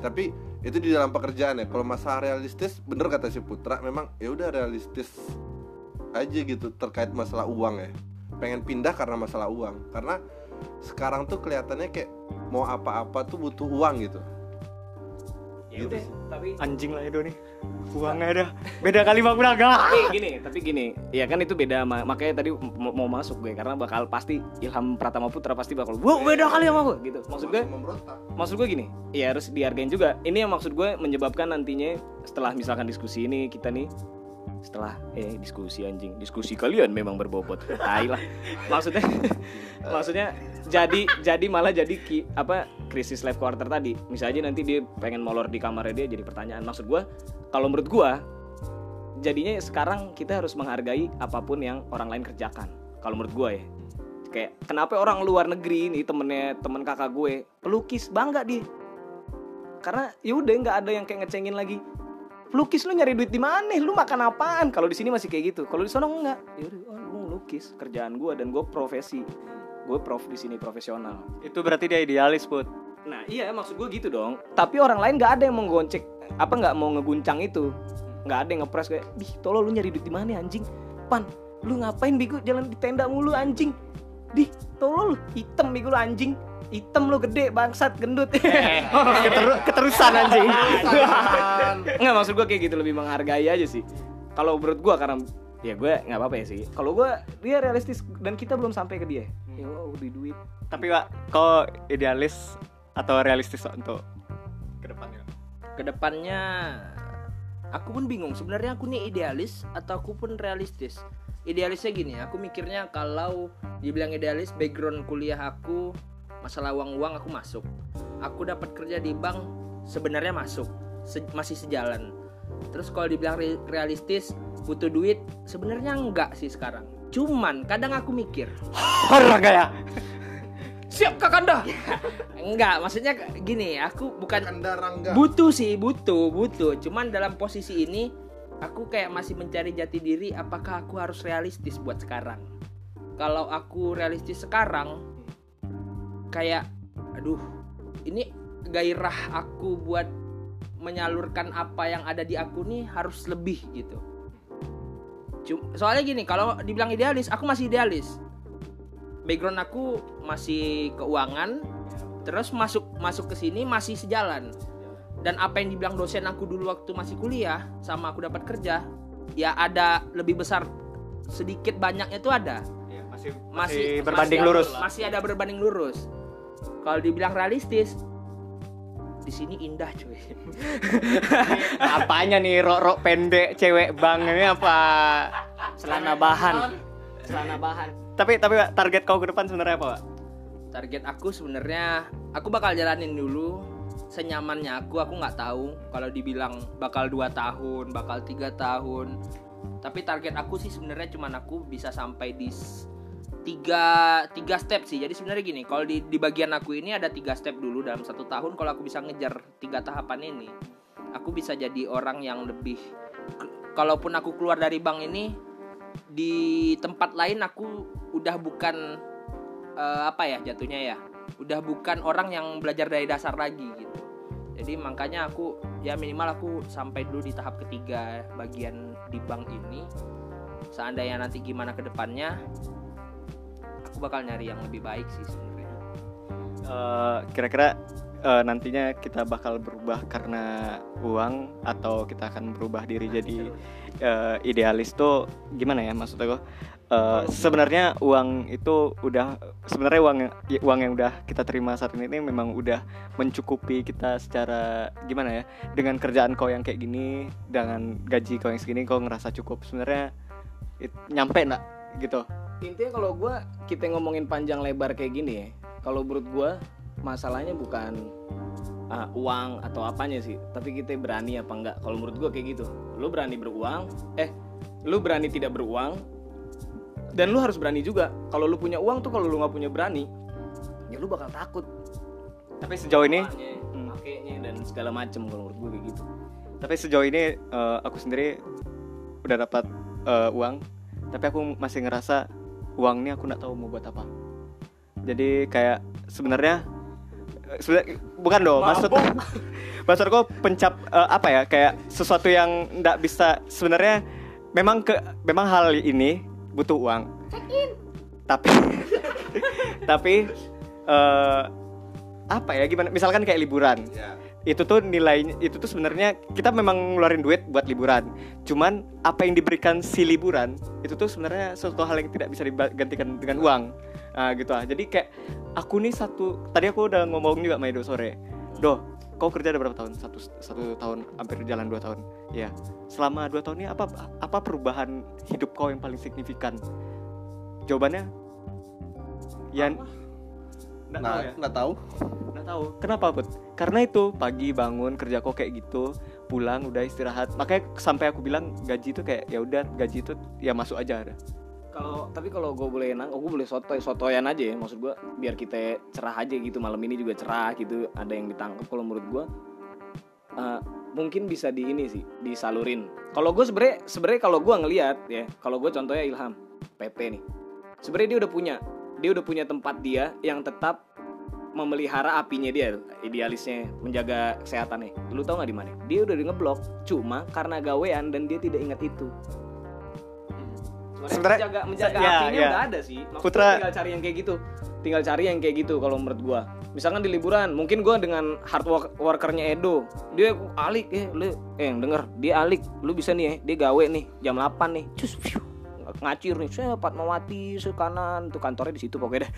Tapi itu di dalam pekerjaan ya. Kalau masalah realistis bener kata si Putra memang ya udah realistis aja gitu terkait masalah uang ya. Pengen pindah karena masalah uang. Karena sekarang tuh kelihatannya kayak mau apa-apa tuh butuh uang gitu. Ya udah tapi anjing lah itu nih. Uangnya ada. Beda kali bang Braga tapi gini tapi gini. Ya kan itu beda ma- makanya tadi mau, masuk gue karena bakal pasti Ilham Pratama Putra pasti bakal wow beda kali sama gue gitu. Maksud gue maksud gue gini ya harus dihargain juga. Ini yang maksud gue menyebabkan nantinya setelah misalkan diskusi ini kita nih setelah eh diskusi anjing. Diskusi kalian memang berbobot. Tai lah. Maksudnya *laughs* maksudnya jadi jadi malah jadi ki, apa krisis life quarter tadi. Misalnya nanti dia pengen molor di kamarnya dia jadi pertanyaan. Maksud gue kalau menurut gue jadinya sekarang kita harus menghargai apa pun yang orang lain kerjakan. Kalau menurut gue ya. Kayak kenapa orang luar negeri ini temennya temen kakak gue pelukis bangga dia. Karena ya udah nggak ada yang kayak ngecengin lagi pelukis lu nyari duit di mana? Lu makan apaan? Kalau di sini masih kayak gitu. Kalau di sana enggak. Ya udah oh, gue ngelukis kerjaan gue dan gue profesi. Gue prof di sini profesional. Itu berarti dia idealis put. Nah iya maksud gue gitu dong. Tapi orang lain nggak ada yang mau goncek apa nggak mau ngeguncang itu. Nggak ada yang ngepres kayak di tolong lu nyari duit di mana anjing? Pan lu ngapain bigo jalan di tenda mulu anjing. Di tolong lu hitam bigo lu anjing hitam lu gede bangsat gendut. *laughs* Keteru- keterusan anjing. Nggak maksud gue kayak gitu lebih menghargai aja sih. Kalau menurut gue karena ya gue nggak apa-apa ya sih. Kalau gue dia realistis dan kita belum sampai ke dia. Ya wow, di duit. Tapi pak kau idealis atau realistis untuk ke depannya ke depannya aku pun bingung. Sebenarnya aku nih idealis atau aku pun realistis? Idealisnya gini aku mikirnya kalau dibilang idealis background kuliah aku masalah uang uang aku masuk. Aku dapat kerja di bank sebenarnya masuk Se- masih sejalan. Terus kalau dibilang re- realistis butuh duit sebenarnya enggak sih sekarang. Cuman kadang aku mikir. *laughs* Orang kayak siap kakanda *laughs* enggak maksudnya gini aku bukan butuh sih butuh butuh. Cuman dalam posisi ini aku kayak masih mencari jati diri apakah aku harus realistis buat sekarang? Kalau aku realistis sekarang kayak aduh ini gairah aku buat menyalurkan apa yang ada di aku nih harus lebih gitu. Soalnya gini kalau dibilang idealis aku masih idealis. Background aku masih keuangan terus masuk masuk ke sini masih sejalan. Dan apa yang dibilang dosen aku dulu waktu masih kuliah sama aku dapat kerja ya ada lebih besar sedikit banyaknya itu ada. Masih masih berbanding masih- lurus masih ada berbanding lurus kalau dibilang realistis di sini indah cuy. *laughs* Apanya nih rok rok pendek cewek bang ini apa? Celana bahan. Celana bahan. Tapi tapi Pak, target kau ke depan sebenarnya apa Pak? target aku sebenarnya aku bakal jalanin dulu. Senyamannya aku aku nggak tahu. Kalau dibilang bakal dua tahun bakal tiga tahun. Tapi target aku sih sebenarnya cuman aku bisa sampai di tiga tiga step sih. Jadi sebenarnya gini kalau di di bagian aku ini ada tiga step dulu dalam satu tahun kalau aku bisa ngejar tiga tahapan ini. Aku bisa jadi orang yang lebih kalaupun aku keluar dari bank ini di tempat lain aku udah bukan eh, apa ya jatuhnya ya udah bukan orang yang belajar dari dasar lagi gitu. Jadi makanya aku ya minimal aku sampai dulu di tahap ketiga bagian di bank ini. Seandainya nanti gimana ke depannya aku bakal nyari yang lebih baik sih sebenarnya. Eh, kira-kira eh, nantinya kita bakal berubah karena uang atau kita akan berubah diri jadi eh, idealis tuh gimana ya maksud aku? Eh, sebenarnya uang itu udah sebenarnya uang yang ya, uang yang udah kita terima saat ini ini memang udah mencukupi kita secara gimana ya? Dengan kerjaan kau yang kayak gini dengan gaji kau yang segini kau ngerasa cukup. Sebenarnya nyampe nggak gitu intinya kalau gue kita ngomongin panjang lebar kayak gini ya kalau menurut gue masalahnya bukan ah, uang atau apanya sih tapi kita berani apa enggak. Kalau menurut gue kayak gitu lu berani beruang eh lu berani tidak beruang dan lu harus berani juga. Kalau lu punya uang tuh kalau lu nggak punya berani ya lu bakal takut. Tapi sejauh ini Makanya, Hmm. dan segala macem kalau menurut gue kayak gitu. Tapi sejauh ini eh, aku sendiri udah dapat eh, uang tapi aku masih ngerasa uang ini aku nggak tahu mau buat apa. Jadi kayak sebenarnya sebenarnya bukan dong maksud *laughs* maksudku pencap eh, apa ya kayak sesuatu yang nggak bisa sebenarnya memang ke memang hal ini butuh uang. Tapi *laughs* tapi eh, apa ya gimana misalkan kayak liburan. Ya. Itu tuh nilainya itu tuh sebenarnya kita memang ngeluarin duit buat liburan. Cuman apa yang diberikan si liburan itu tuh sebenarnya suatu hal yang tidak bisa digantikan dengan uang. Nah, gitu ah. Jadi kayak aku nih satu tadi aku udah ngomong juga sama Edo sore. Doh kau kerja ada berapa tahun? Satu satu tahun hampir jalan dua tahun. Ya selama dua tahun ini apa apa perubahan hidup kau yang paling signifikan? Jawabannya ya nggak tahu Nah, ya nggak tahu. Nggak tahu. Kenapa, Put? Karena itu pagi bangun kerja kok kayak gitu, pulang udah istirahat. Makanya sampai aku bilang gaji itu kayak ya udah gaji itu ya masuk aja ada. Kalau tapi kalau gue boleh nang, gue boleh sotoy sotoyan aja ya. Maksud gue biar kita cerah aja gitu malam ini juga cerah gitu. Ada yang ditangkap. Kalau menurut gue eh, mungkin bisa di ini sih disalurin. Kalau gue sebenernya sebenernya kalau gue ngelihat ya, kalau gue contohnya Ilham PP nih. Sebenarnya dia udah punya dia udah punya tempat dia yang tetap memelihara apinya dia idealisnya menjaga kesehatannya. Lu tau nggak di mana? Dia udah di ngeblok cuma karena gawean dan dia tidak ingat itu. Sebenarnya- menjaga menjaga ya, apinya ya. udah ada sih. Maksudnya Putra- tinggal cari yang kayak gitu. Tinggal cari yang kayak gitu kalau menurut gua. Misalkan di liburan mungkin gua dengan hard work workernya Edo dia alik eh lu eh denger dia alik. Lu bisa nih eh dia gawe nih jam 8 nih. Cus ngacir nih saya Fatmawati se kanan. Tuh kantornya di situ pokoknya deh.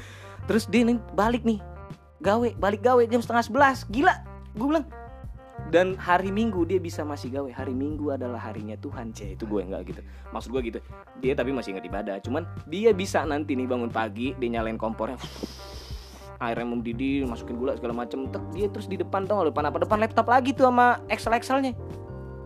Terus dia nih balik nih gawe balik gawe jam setengah sebelas. Gila gue bilang. Dan hari Minggu dia bisa masih gawe. Hari Minggu adalah harinya Tuhan c itu gue nggak gitu. Maksud gue gitu. Dia tapi masih nggak ibadah. Cuman dia bisa nanti nih bangun pagi dia nyalain kompornya. Airnya mendidih masukin gula segala macem. Tek dia terus di depan tuh depan apa? Depan laptop lagi tuh sama Excel Excelnya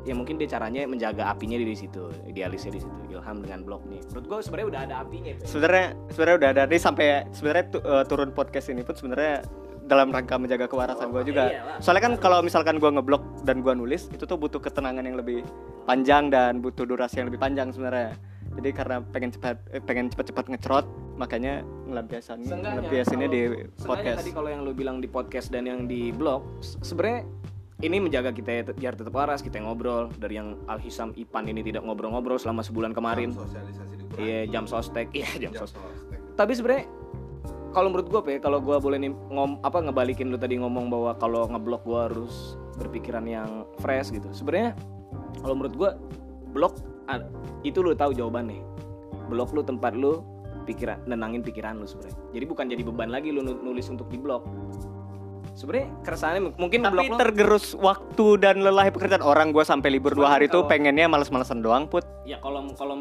ya mungkin dia caranya menjaga apinya di situ idealisnya di situ Ilham dengan blog nih menurut gue sebenarnya udah ada apinya. Sebenarnya sebenarnya udah ada nih sampai sebenarnya tu- eh, turun podcast ini pun sebenarnya dalam rangka menjaga kewarasan gua juga. iyalah. Soalnya kan kalau misalkan gua ngeblok dan gua nulis itu tuh butuh ketenangan yang lebih panjang dan butuh durasi yang lebih panjang sebenarnya. Jadi karena pengen cepat eh, pengen cepat-cepat ngecrot makanya ngelampiasan ngelampiasinnya di podcast. tadi kalau yang lu bilang di podcast dan yang di blog se- sebenarnya ini menjaga kita ya, biar tetap waras kita ngobrol. Dari yang Al Hisam Ipan ini tidak ngobrol-ngobrol selama sebulan kemarin. Iya jam sostek. Iya jam Jam sostek. sostek. tapi sebenarnya kalau menurut gue pe kalau gue boleh nih ngom apa ngebalikin lu tadi ngomong bahwa kalau ngeblok gue harus berpikiran yang fresh gitu. Sebenarnya kalau menurut gue blok itu lu tahu jawabannya. Blok lu tempat lu pikiran nenangin pikiran lu sebenarnya. Jadi bukan jadi beban lagi lu nu- nulis untuk di blok sebenarnya keresahannya mungkin Tapi blok tergerus waktu dan lelah pekerjaan orang gua sampai libur dua hari tuh pengennya males-malesan doang put. ya kalau kalau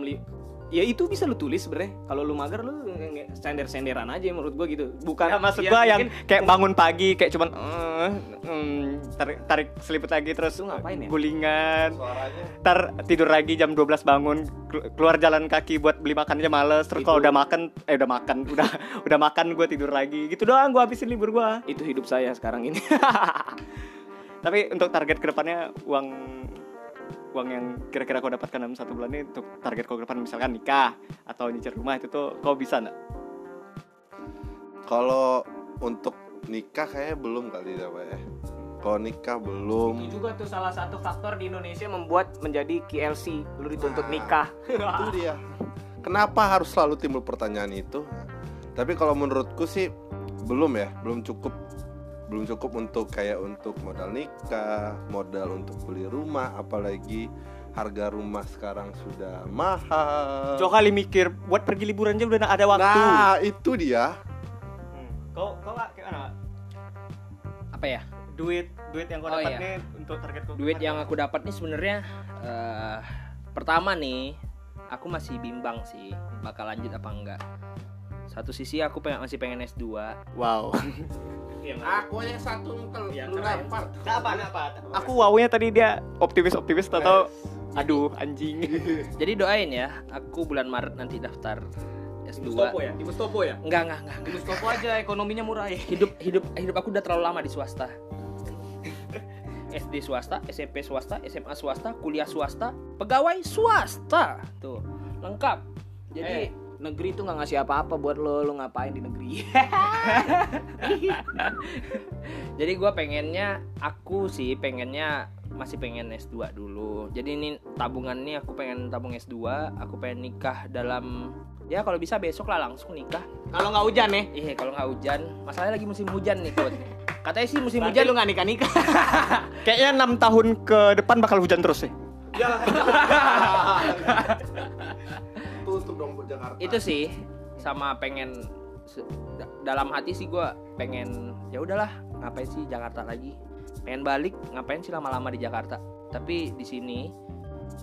ya itu bisa lu tulis sebenarnya. Kalau lu mager lu sender senderan aja menurut gue gitu. Bukan Ya maksud ya, gua yang mungkin- kayak bangun pagi kayak cuman eh, mm, tarik tarik selimut lagi terus Itu ngapain ya? gulingan. Suaranya. Ntar tidur lagi jam 12 bangun kelu- keluar jalan kaki buat beli makan aja males. Terus kalau udah makan eh udah makan *laughs* udah udah makan gue tidur lagi. Gitu doang gue habisin libur gue itu hidup saya sekarang ini. *laughs* Tapi untuk target ke depannya uang uang yang kira-kira kau dapatkan dalam satu bulan ini untuk target kau ke depan misalkan nikah atau nyicil rumah itu tuh kau bisa nggak kalau untuk nikah kayaknya belum kali ya Pak ya. Kalau nikah belum. itu juga tuh salah satu faktor di Indonesia membuat menjadi KLC lu dituntut Nah. nikah itu *laughs* dia kenapa harus selalu timbul pertanyaan itu tapi kalau menurutku sih belum ya belum cukup belum cukup untuk kayak untuk modal nikah modal untuk beli rumah apalagi harga rumah sekarang sudah mahal. Jauh kali mikir buat pergi liburan aja udah ada waktu. Nah itu dia. Hmm. kau kau gimana apa ya? Duit duit yang kau Oh, dapat iya. nih untuk target kau duit yang aku dapat nih sebenarnya eh, pertama nih aku masih bimbang sih bakal lanjut apa enggak. Satu sisi aku pengen, masih pengen S2 wow *laughs* aku yang satu Ya, lu keren. apa apa aku wownya tadi dia optimis optimis atau aduh anjing. *laughs* Jadi doain ya aku bulan Maret nanti daftar S2 ya? Di Mustopo ya? Enggak enggak enggak, di Mustopo aja ekonominya murah ya. Hidup *laughs* hidup hidup aku udah terlalu lama di swasta. SD swasta, SMP swasta, SMA swasta, kuliah swasta, pegawai swasta. Tuh, lengkap. Jadi Eh, negeri tuh nggak ngasih apa-apa buat lo lo ngapain di negeri *laughs* Jadi gue pengennya aku sih pengennya masih pengen S2 dulu. Jadi ini tabungan nih aku pengen tabung S2, aku pengen nikah dalam ya kalau bisa besok lah langsung nikah. kalau nggak hujan nih Iya kalau nggak hujan, masalahnya lagi musim hujan nih Kut. Katanya sih musim Berarti hujan lu nggak nikah nikah *laughs* Kayaknya enam tahun ke depan bakal hujan terus sih. Buat *laughs* Jakarta. itu sih sama pengen dalam hati sih gua pengen ya udahlah ngapain sih Jakarta lagi? Pengen balik ngapain sih lama-lama di Jakarta? Tapi di sini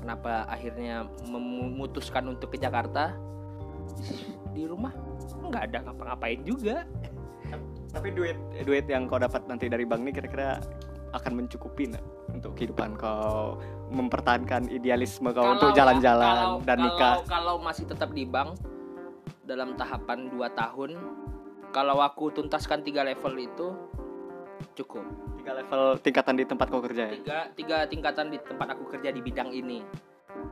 kenapa akhirnya memutuskan untuk ke Jakarta? Di- di rumah nggak ada ngapa-ngapain juga. Tapi duit duit yang kau dapat nanti dari bank ini kira-kira akan mencukupi nggak untuk kehidupan kau mempertahankan idealisme kau untuk Kalau- jalan-jalan kalau- dan kalau- nikah. kalau masih tetap di bank dalam tahapan 2 tahun kalau aku tuntaskan tiga level itu cukup Tiga level tingkatan di tempat kau kerja ya. tiga tiga tingkatan di tempat aku kerja di bidang ini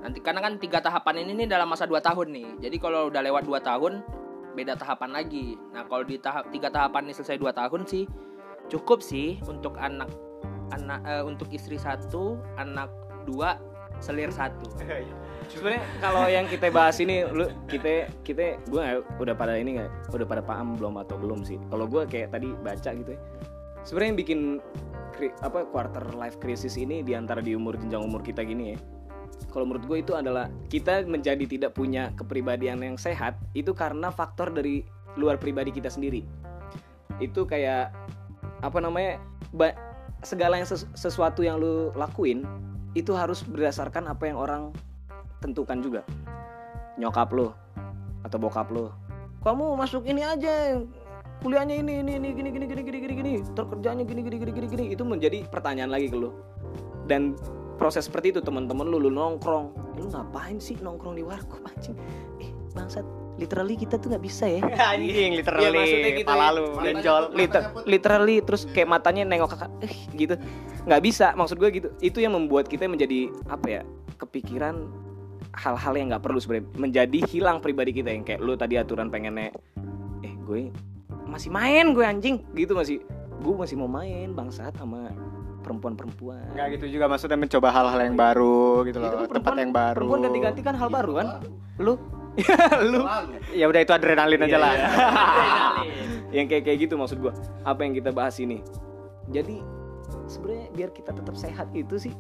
nanti karena kan tiga tahapan ini nih dalam masa 2 tahun nih jadi kalau udah lewat 2 tahun beda tahapan lagi nah kalau di tahap tiga tahapan ini selesai 2 tahun sih cukup sih untuk anak anak eh, untuk istri satu anak dua selir satu. *laughs* Sebenarnya kalau yang kita bahas ini lu kita kita gue udah pada ini nggak udah pada paham belum atau belum sih. Kalau gue kayak tadi baca gitu ya. Sebenarnya yang bikin kri- apa quarter life crisis ini di antara di umur jenjang umur kita gini ya. Kalau menurut gue itu adalah kita menjadi tidak punya kepribadian yang sehat itu karena faktor dari luar pribadi kita sendiri. Itu kayak apa namanya ba- segala yang ses- sesuatu yang lu lakuin itu harus berdasarkan apa yang orang tentukan juga. Nyokap lo atau bokap lo kamu masuk ini aja kuliahnya ini ini ini gini gini gini gini gini gini terkerjanya gini gini gini gini gini. Itu menjadi pertanyaan lagi ke lo dan proses seperti itu teman-teman lu lu nongkrong. "Eh, lu ngapain sih nongkrong di warkop anjing? Eh bangsat literally kita tuh nggak bisa ya. *laughs* Anjing Iya, literally maksudnya gitu pala ya. lu Matanya benjol. Liter- literally terus kayak matanya nengok kakak eh gitu. Nggak bisa maksud gue gitu. Itu yang membuat kita menjadi apa ya kepikiran hal-hal yang nggak perlu sebenarnya. Menjadi hilang pribadi kita yang kayak lu tadi aturan pengennya eh gue masih main gue anjing. Gitu masih. Gue masih mau main bangsat sama perempuan-perempuan. Enggak gitu juga maksudnya mencoba hal-hal yang baru gitu Itu loh, tempat yang baru. perempuan ganti-ganti kan hal baru kan? Lu *laughs* lu ya udah itu adrenalin aja Iya, *laughs* lah. yang kayak kayak gitu maksud gua apa yang kita bahas ini jadi sebenarnya biar kita tetap sehat itu sih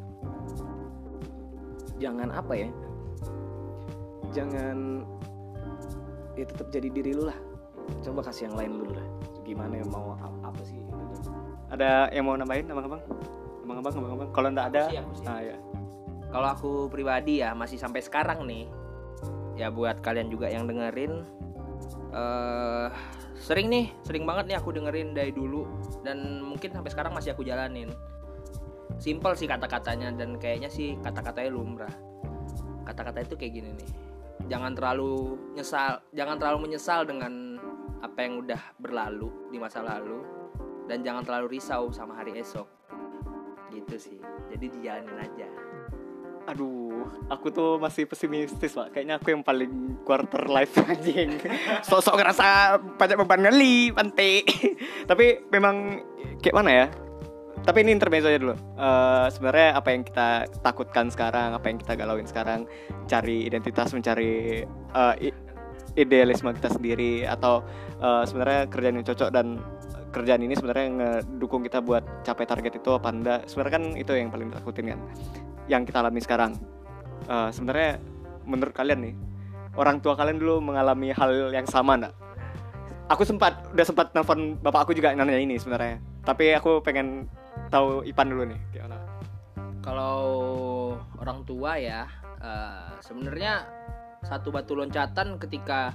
jangan apa ya jangan ya tetap jadi diri lu lah coba kasih yang lain dulu lah gimana yang mau apa, apa sih. Ada yang mau nambahin abang-abang? Abang-abang, abang-abang. Kalau enggak ada, Aku sih, aku sih. ah ya. Kalau aku pribadi ya masih sampai sekarang nih. Ya buat kalian juga yang dengerin eh sering nih, sering banget nih aku dengerin dari dulu dan mungkin sampai sekarang masih aku jalanin. Simple sih kata-katanya dan kayaknya sih kata-katanya lumrah. Kata-kata itu kayak gini nih. Jangan terlalu nyesal, jangan terlalu menyesal dengan apa yang udah berlalu di masa lalu dan jangan terlalu risau sama hari esok. Gitu sih. Jadi dijalanin aja. Aduh, aku tuh masih pesimistis pak. Kayaknya aku yang paling quarter life *laughs* anjing. Sosok ngerasa banyak beban ngeli, pantai. *laughs* Tapi memang kayak mana ya? Tapi ini intermezzo aja dulu. Eh, Sebenarnya apa yang kita takutkan sekarang, apa yang kita galauin sekarang, cari identitas, mencari i- idealisme kita sendiri, atau eh, sebenarnya kerjaan yang cocok dan kerjaan ini sebenarnya ngedukung kita buat capai target itu apa enggak? Sebenarnya kan itu yang paling takutin kan yang kita alami sekarang. Eh, sebenarnya menurut kalian nih, orang tua kalian dulu mengalami hal yang sama enggak? Aku sempat udah sempat nelfon bapak aku juga nanya ini sebenarnya. Tapi aku pengen tahu Ipan dulu nih gimana. Kalau orang tua ya eh, sebenarnya satu batu loncatan ketika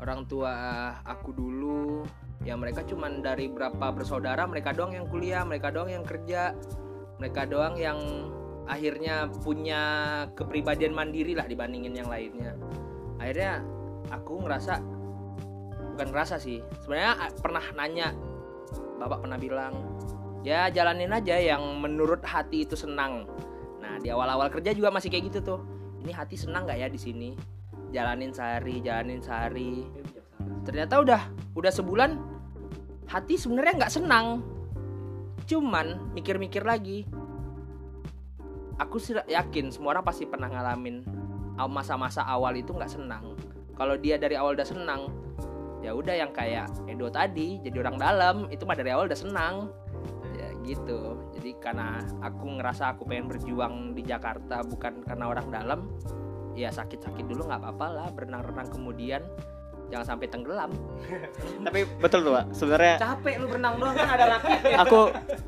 orang tua aku dulu ya mereka cuman dari berapa bersaudara mereka doang yang kuliah mereka doang yang kerja mereka doang yang akhirnya punya kepribadian mandiri lah dibandingin yang lainnya. Akhirnya aku ngerasa bukan ngerasa sih sebenarnya ah, pernah nanya bapak pernah bilang ya jalanin aja yang menurut hati itu senang. Nah di awal-awal kerja juga masih kayak gitu tuh. Ini hati senang nggak ya di sini? Jalanin sehari jalanin sehari. Ternyata udah udah sebulan hati sebenarnya nggak senang. Cuman mikir-mikir lagi aku sih yakin semua orang pasti pernah ngalamin masa-masa awal itu nggak senang. Kalau dia dari awal udah senang ya udah yang kayak Edo tadi jadi orang dalam itu mah dari awal udah senang. Ya gitu. Jadi karena aku ngerasa aku pengen berjuang di Jakarta bukan karena orang dalam ya sakit-sakit dulu nggak apa-apa lah berenang-renang kemudian jangan sampai tenggelam *laughs* Tapi betul tuh, Pak. Sebenarnya capek lu berenang doang kan ada laki *laughs* aku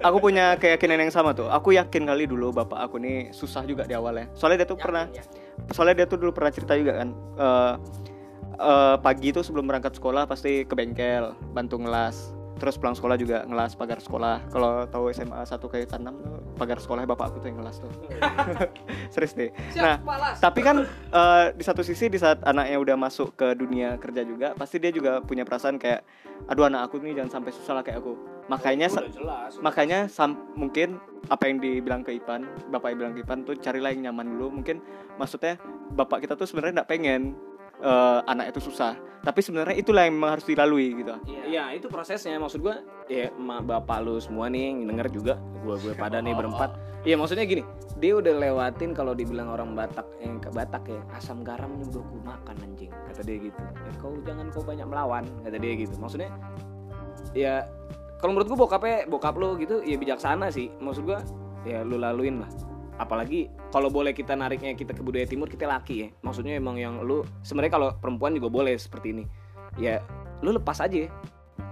aku punya keyakinan yang sama tuh. Aku yakin kali dulu bapak aku nih susah juga di awalnya. Soalnya dia tuh pernah soalnya dia tuh dulu pernah cerita juga kan eh eh, pagi itu sebelum berangkat sekolah pasti ke bengkel bantu ngelas terus pulang sekolah juga ngelas pagar sekolah. Kalau tahu SMA 1 ke 6 tuh pagar sekolahnya bapak aku tuh yang ngelas tuh. *laughs* Serius deh. Nah tapi kan eh, di satu sisi di saat anaknya udah masuk ke dunia kerja juga pasti dia juga punya perasaan kayak aduh anak aku nih jangan sampai susah lah kayak aku. Makanya sa- jelas makanya sam- mungkin apa yang dibilang ke Ipan bapak yang bilang ke Ipan tuh carilah yang nyaman dulu. Mungkin maksudnya bapak kita tuh sebenarnya nggak pengen eh, anak itu susah. Tapi sebenarnya itulah yang memang harus dilalui gitu. Iya itu prosesnya. Maksud gua ya emak bapak lu semua nih yang denger juga gua gue pada nih berempat. Iya maksudnya gini dia udah lewatin kalau dibilang orang Batak yang ke Batak ya asam garam nih udah ku makan anjing kata dia gitu. "Eh, kau jangan kau banyak melawan kata dia gitu. Maksudnya ya kalau menurut gua bokapnya bokap lu gitu ya bijaksana sih. Maksud gua ya lu laluin lah apalagi kalau boleh kita nariknya kita ke budaya timur kita laki ya. Maksudnya emang yang lu sebenarnya kalau perempuan juga boleh seperti ini. Ya lu lepas aja.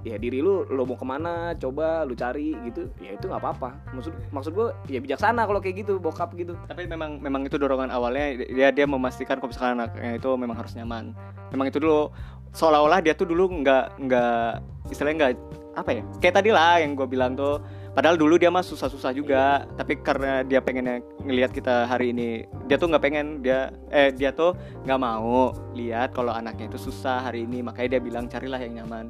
Ya diri lu lo mau ke mana coba lu cari gitu. Ya itu nggak apa-apa. Maksud maksud gue ya bijaksana kalau kayak gitu bokap gitu. Tapi memang memang itu dorongan awalnya dia dia memastikan kalau misalkan anaknya itu memang harus nyaman. Memang itu dulu seolah-olah dia tuh dulu nggak nggak istilahnya nggak apa ya? Kayak tadi lah yang gue bilang tuh padahal dulu dia mah susah-susah juga tapi karena dia pengennya ngelihat kita hari ini dia tuh nggak pengen dia eh dia tuh nggak mau lihat kalau anaknya itu susah hari ini. Makanya dia bilang carilah yang nyaman.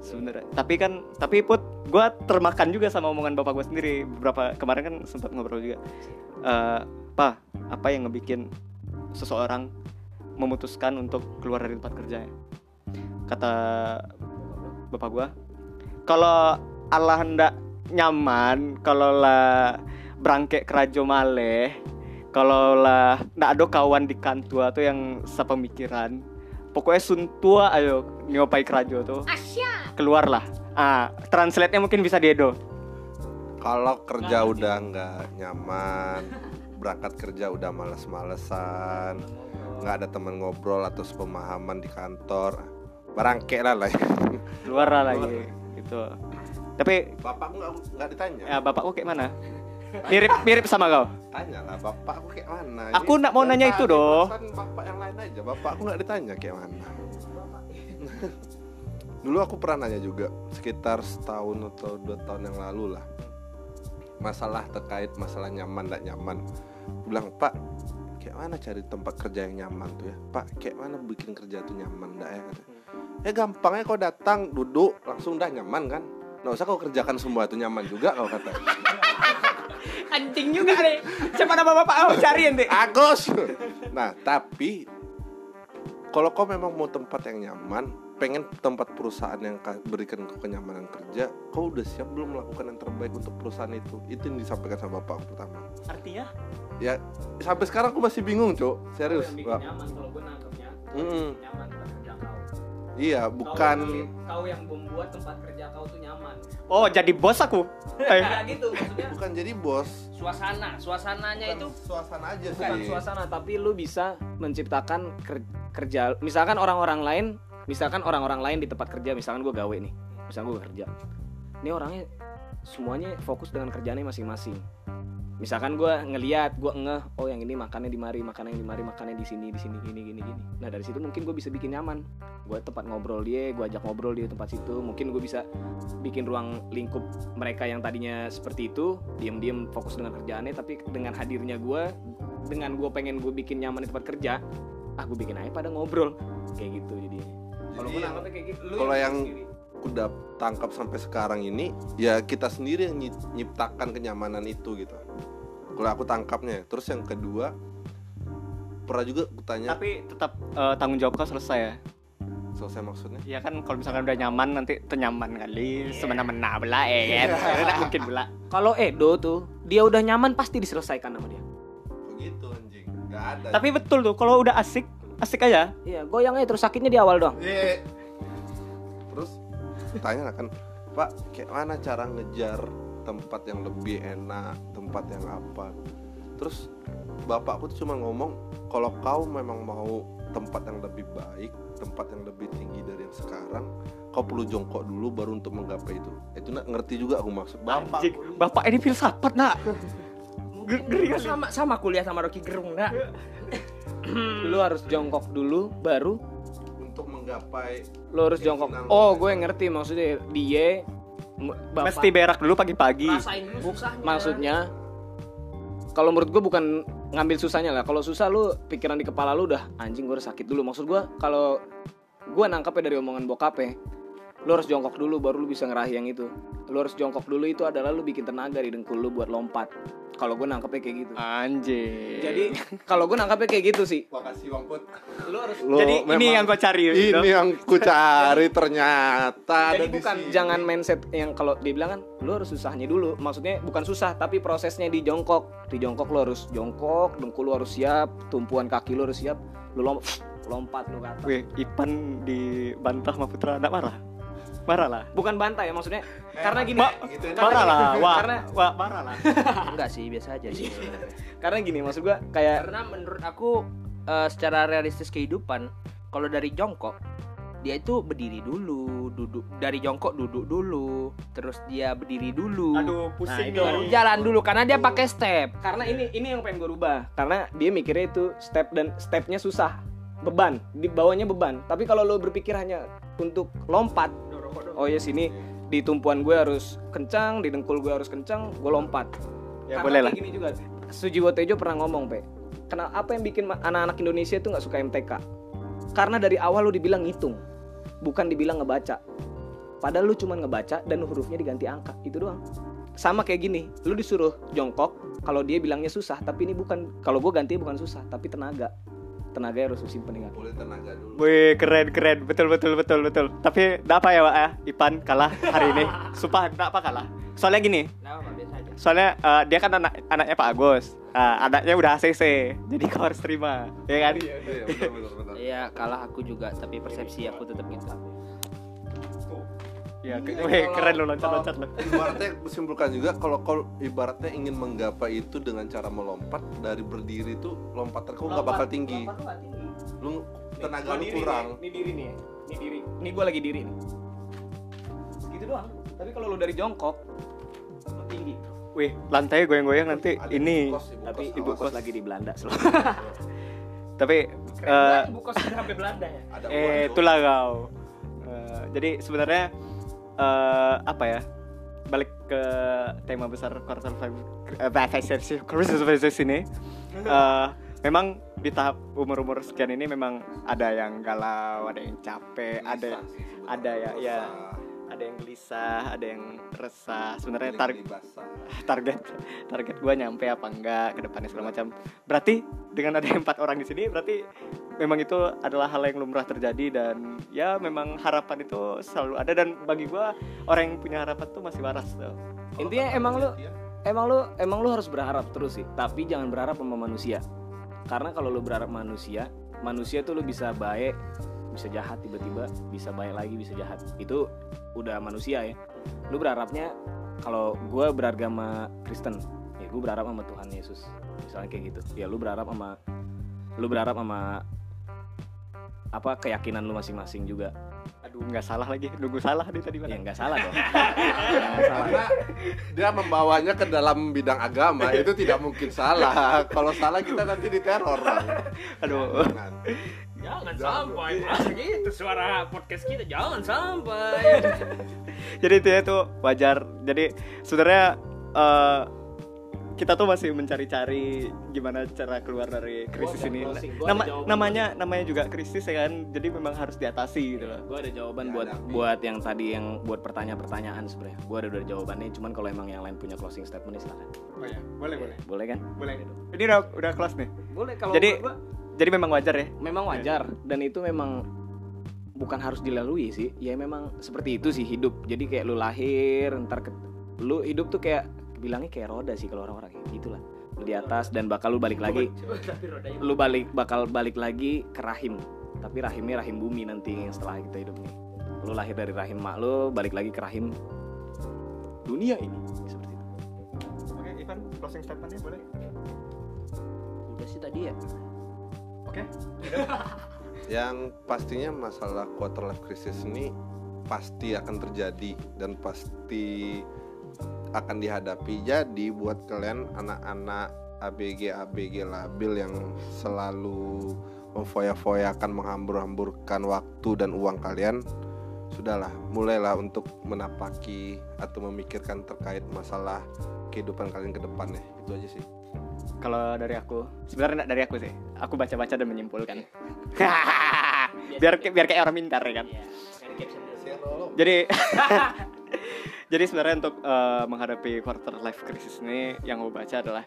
Sebenarnya tapi kan tapi put gue termakan juga sama omongan bapak gue sendiri. Beberapa kemarin kan sempat ngobrol juga. Eh pa apa yang ngebikin seseorang memutuskan untuk keluar dari tempat kerjanya kata bapak gua kalau Allah hendak nyaman kalau lah berangke kerajo maleh kalau lah ndak ada kawan di kantua tuh yang sepemikiran. Pokoknya suntua ayo nyopai kerajo tuh. Keluar lah ah translate nya mungkin bisa diedo. Kalau kerja udah nggak nyaman, berangkat kerja udah males-malesan, nggak ada teman ngobrol atau sepemahaman di kantor, barangke lah lah. keluar lah lagi gitu tapi Bapakku nggak ditanya. ya bapakku kayak mana mirip mirip sama kau Tanya lah, bapakku kayak mana? Aku nak mau nanya itu, doh. Bapak yang lain aja, bapakku nggak ditanya kayak mana. *laughs* Dulu aku pernah nanya juga sekitar setahun atau dua tahun yang lalu lah masalah terkait masalah nyaman tidak nyaman. Bilang Pak, kayak mana cari tempat kerja yang nyaman tuh ya? Pak, kayak mana bikin kerja tuh nyaman enggak ya? Kata. Ya gampangnya kau datang duduk langsung udah nyaman kan? Nggak usah kau kerjakan semua itu nyaman juga kau kata. *laughs* anjing juga deh siapa nama bapak oh cari ente Agus. Nah, tapi kalau kau memang mau tempat yang nyaman, pengen tempat perusahaan yang ka- berikan kau kenyamanan kerja, kau udah siap belum melakukan yang terbaik untuk perusahaan itu? Itu yang disampaikan sama bapak pertama. artinya Ya, sampai sekarang aku masih bingung, Cok. Serius, Pak. nyaman kalau gue nangkepnya Mm, nyaman kerja kau iya, bukan. kau yang membuat tempat kerja kau tuh nyaman. Oh jadi bos aku? Eh, kayak gitu maksudnya. Bukan jadi bos. suasana suasananya itu Bukan suasana aja bukan sih. suasana tapi lu bisa menciptakan ker- kerja. Misalkan orang-orang lain misalkan orang-orang lain di tempat kerja misalkan gue gawe nih misalkan gue kerja. Ini orangnya semuanya fokus dengan kerjaannya masing-masing misalkan gue ngeliat gue ngeh oh yang ini makannya di mari makannya di mari makannya di sini di sini gini gini gini. Nah dari situ mungkin gue bisa bikin nyaman. Gue tempat ngobrol dia gue ajak ngobrol dia tempat situ. Mungkin gue bisa bikin ruang lingkup mereka yang tadinya seperti itu diam-diam fokus dengan kerjaannya tapi dengan hadirnya gue dengan gue pengen gue bikin nyaman di tempat kerja ah gue bikin aja pada ngobrol. Kayak gitu jadi kalau gue kayak gitu. kalau yang sendiri. aku udah tangkap sampai sekarang ini ya kita sendiri yang nyi- nyiptakan kenyamanan itu gitu kalau aku tangkapnya terus yang kedua pernah juga kutanya Tapi tetap eh, tanggung jawab kau selesai ya. selesai maksudnya Iya kan kalau misalkan udah nyaman nanti tenyaman kali semena-mena belah ya kan. *laughs* Tidak mungkin belah. Kalau Edo tuh dia udah nyaman pasti diselesaikan sama dia. kok gitu anjing nggak ada Tapi betul tuh kalau udah asik, asik aja. Iya, goyang aja terus sakitnya di awal doang. Iya. terus tanya kan pak kayak mana cara ngejar tempat yang lebih enak tempat yang apa terus bapakku tuh cuma ngomong kalau kau memang mau tempat yang lebih baik tempat yang lebih tinggi dari yang sekarang kau perlu jongkok dulu baru untuk menggapai itu itu nak ngerti juga aku maksud bapak Anjing, bapak ini filsafat nak. Kali. sama sama kuliah sama Rocky Gerung nak Lu harus jongkok dulu baru untuk menggapai lu harus jongkok. Oh, gue ngerti maksudnya dia bapak Mesti berak dulu pagi-pagi. rasain dulu susahnya. Maksudnya kalau menurut gue bukan ngambil susahnya lah. Kalau susah lu pikiran di kepala lu udah anjing gue sakit dulu. Maksud gue kalau gue nangkapnya dari omongan bokapnya lu harus jongkok dulu baru lu bisa ngeraih yang itu lu harus jongkok dulu itu adalah lu bikin tenaga di dengkul lu buat lompat kalau gue nangkapnya kayak gitu Anjing. jadi kalau gue nangkapnya kayak gitu sih makasih bang put lu harus Jadi ini yang gua cari. ini Dok. yang ku cari ternyata ada jadi di bukan sini. jangan mindset yang kalau dibilang kan lu harus susahnya dulu maksudnya bukan susah tapi prosesnya di jongkok di jongkok lu harus jongkok dengkul lu harus siap tumpuan kaki lu harus siap lu lom- *sniffs* lompat lu ke atas Wih, Ipan dibantah sama Putra enggak marah? Marah lah. bukan bantai ya maksudnya *laughs* karena gini. Ma- Gitu. gini, lah. Wah, karena- wah, marah lah. *laughs* enggak sih biasa aja sih. Karena gini maksud gua kayak karena menurut aku eh, secara realistis kehidupan kalau dari jongkok dia itu berdiri dulu duduk dari jongkok duduk dulu terus dia berdiri dulu. Aduh, nah, pusing itu baru jalan dulu karena dia pakai step. Karena ini ini yang pengen gue rubah. Karena dia mikirnya itu step dan stepnya susah. Beban di bawahnya beban. Tapi kalau lo berpikir hanya untuk lompat oh ya sini di tumpuan gue harus kencang di dengkul gue harus kencang gue lompat. Ya, Karena boleh lah. gini juga. Sujiwo Tejo pernah ngomong pe kenapa apa yang bikin anak-anak Indonesia itu nggak suka MTK karena dari awal lu dibilang ngitung bukan dibilang ngebaca. Padahal lu cuma ngebaca dan hurufnya diganti angka itu doang. Sama kayak gini lu disuruh jongkok kalau dia bilangnya susah tapi ini bukan kalau gue ganti bukan susah tapi tenaga tenaga harus lu simpen di kaki boleh tenaga dulu Wih, keren keren. Betul betul betul betul. Tapi enggak apa ya, Pak ya? Ipan kalah hari ini. *laughs* Sumpah enggak apa kalah. Soalnya gini, soalnya eh, dia kan anak anaknya Pak Agus. Ah, anaknya udah ACC. Jadi kau harus terima, ya kan? Iya, iya, benar, benar. Iya kalah aku juga tapi persepsi aku tetap gitu Ke- wih, keren lo loncat-loncat lo. ibaratnya simpulkan juga kalau kau ibaratnya ingin menggapai itu dengan cara melompat dari berdiri itu lompatan kau nggak bakal tinggi lu tenaga lu kurang Ini diri nih, ini diri. Ini gue lagi diri nih. Segitu doang. Tapi kalau lu dari jongkok lu tinggi. Wih, lantai goyang-goyang nanti Ada ini. ibu kos, ibu Tapi kos, ibu kos lagi di Belanda selalu. *laughs* Tapi eh, ibu kos sampai Belanda ya ada eh itulah kau. Eh, jadi sebenarnya eh apa ya? Balik ke tema besar quarter five eh, versus versus ini. Eh, memang di tahap umur-umur sekian ini memang ada yang galau, ada yang capek, ada ada ya ya. Ada yang gelisah, ada yang resah. Sebenarnya target basah. *laughs* target target gue nyampe apa enggak ke depannya segala macam berarti dengan ada empat orang di sini berarti memang itu adalah hal yang lumrah terjadi dan ya memang harapan itu selalu ada dan bagi gue orang yang punya harapan tuh masih waras tuh Intinya emang lu emang lu emang lu harus berharap terus sih, tapi jangan berharap sama manusia. Karena kalau lu berharap manusia, manusia tuh lu bisa baik, bisa jahat tiba-tiba, bisa baik lagi, bisa jahat. Itu udah manusia ya. Lu berharapnya kalau gue beragama Kristen, ya gue berharap sama Tuhan Yesus. Misalnya kayak gitu. Ya lu berharap sama lu berharap sama apa keyakinan lu masing-masing juga. aduh nggak salah lagi nunggu salah nih tadi Ya mana nggak salah dong. *laughs* Nggak salah. karena dia membawanya ke dalam bidang agama itu tidak mungkin salah kalau salah kita nanti diteror aduh Jangan. Jangan sampai masa gitu suara podcast kita jangan sampai *laughs* jadi itu ya tuh wajar jadi sebenarnya eh, kita tuh masih mencari-cari gimana cara keluar dari krisis Gua ini. gua Nama, namanya namanya juga krisis ya kan. Jadi memang harus diatasi gitu loh. gue ada jawaban Ya, buat ada. buat yang tadi yang buat pertanyaan-pertanyaan sebenarnya gue ada udah jawabannya cuman kalau emang yang lain punya closing statement nih silakan Oh ya, boleh boleh. boleh kan Boleh. Ini udah udah kelas nih. boleh kalau Jadi- menurut gua, jadi memang wajar ya? Memang wajar. Dan itu memang bukan harus dilalui sih. Ya memang seperti itu sih hidup. Jadi kayak lu lahir ntar ke, lu hidup tuh kayak bilangnya kayak roda sih kalau orang-orang kayak gitulah Lu di atas dan bakal lu balik lagi. *laughs* Lu balik bakal balik lagi ke rahim. Tapi rahimnya rahim bumi nanti setelah kita hidup nih. Lu lahir dari rahim mak lu balik lagi ke rahim dunia ini. Seperti itu. Oke Ivan closing statementnya boleh Udah sih tadi ya. Oke. *laughs* Yang pastinya masalah quarter life crisis ini pasti akan terjadi dan pasti akan dihadapi. Jadi buat kalian anak-anak ABG ABG labil yang selalu memfoya-foyakan menghambur-hamburkan waktu dan uang kalian sudahlah mulailah untuk menapaki atau memikirkan terkait masalah kehidupan kalian ke depannya. Itu aja sih kalau dari aku sebenarnya dari aku sih. Aku baca-baca dan menyimpulkan. *laughs* Biar biar kayak orang pintar ya kan? Iya. Jadi *laughs* *laughs* jadi sebenarnya untuk eh, menghadapi quarter life crisis ini yang gue baca adalah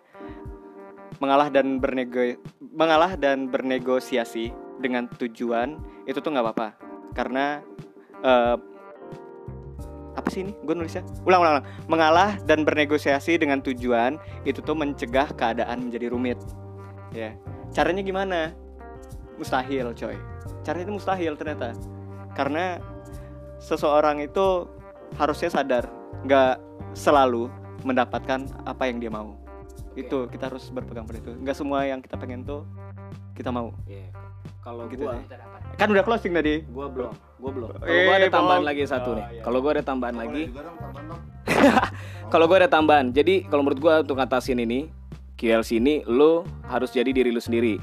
mengalah dan bernego mengalah dan bernegosiasi dengan tujuan itu tuh nggak apa-apa. Karena eh, apa sih ini? Gue nulisnya ulang ulang ulang. mengalah dan bernegosiasi dengan tujuan itu tuh mencegah keadaan menjadi rumit. Ya. Caranya gimana? Mustahil coy. Caranya itu mustahil ternyata. Karena seseorang itu harusnya sadar nggak selalu mendapatkan apa yang dia mau. Itu kita harus berpegang pada itu. Nggak semua yang kita pengen tuh kita mau. Iya. kalau Gitu gua kan udah closing tadi. Gua belum gua belum. Kalau Eh, gua ada tambahan lagi satu Oh, nih iya. kalau gua ada tambahan lagi. *laughs* kalau gue ada tambahan. Jadi kalau menurut gue untuk ngatasin ini QLC ini lo harus jadi diri lu sendiri.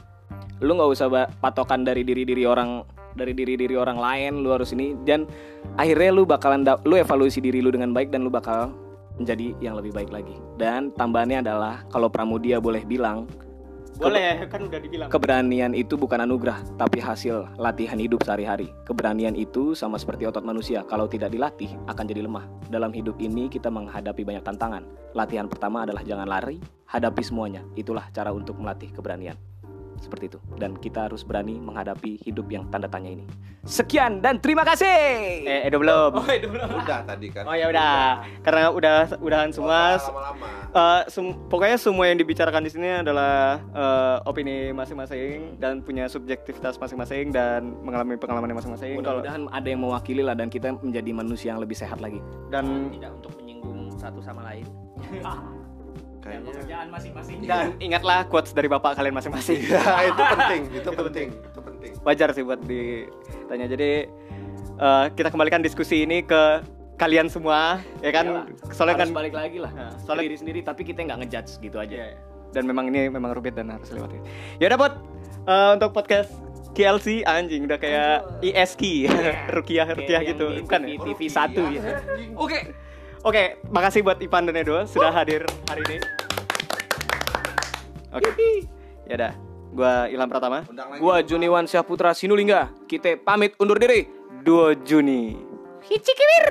Lu nggak usah ba- patokan dari diri diri orang dari diri diri orang lain lu harus ini. Dan akhirnya lu bakalan lu evaluasi diri lu dengan baik dan lu bakal menjadi yang lebih baik lagi. Dan tambahannya adalah kalau Pramudia boleh bilang boleh kan udah dibilang. keberanian itu bukan anugerah tapi hasil latihan hidup sehari-hari. Keberanian itu sama seperti otot manusia. Kalau tidak dilatih akan jadi lemah. Dalam hidup ini kita menghadapi banyak tantangan. Latihan pertama adalah jangan lari hadapi semuanya. Itulah cara untuk melatih keberanian seperti itu. Dan kita harus berani menghadapi hidup yang tanda tanya ini. Sekian dan terima kasih. Eh udah belum udah tadi kan. Oh ya udah. Karena udah udahan semua. Lama-lama. Eh, sem- pokoknya semua yang dibicarakan di sini adalah eh, opini masing-masing dan punya subjektivitas masing-masing dan mengalami pengalaman masing-masing. Kalau mudah-mudahan ada yang mewakili lah dan kita menjadi manusia yang lebih sehat lagi. Dan Tidak untuk menyinggung satu sama lain. *laughs* kayaknya Pekerjaan masing-masing. dan ingatlah quotes dari bapak kalian masing-masing. ya *laughs* itu penting itu penting itu penting Wajar sih buat ditanya. Jadi eh, kita kembalikan diskusi ini ke kalian semua, ya kan? Iyalah. Soalnya kan harus balik lagi lah Nah, soalnya diri sendiri tapi kita nggak ngejudge gitu aja Iya, iya. Dan memang ini memang rumit dan harus lewati. Ya udah buat eh, untuk podcast KLC anjing udah kayak ISK *laughs* Rukiah Kayak Rukiah yang gitu bukan TV, ya? TV satu ya Oke. Oke, makasih buat Ivan dan Edo sudah hadir hari ini. Oke. Ya udah. Gua Ilham Pratama, gua Juniwan Syahputra Sinulinga kita pamit undur diri 2 Juni. Hicikibir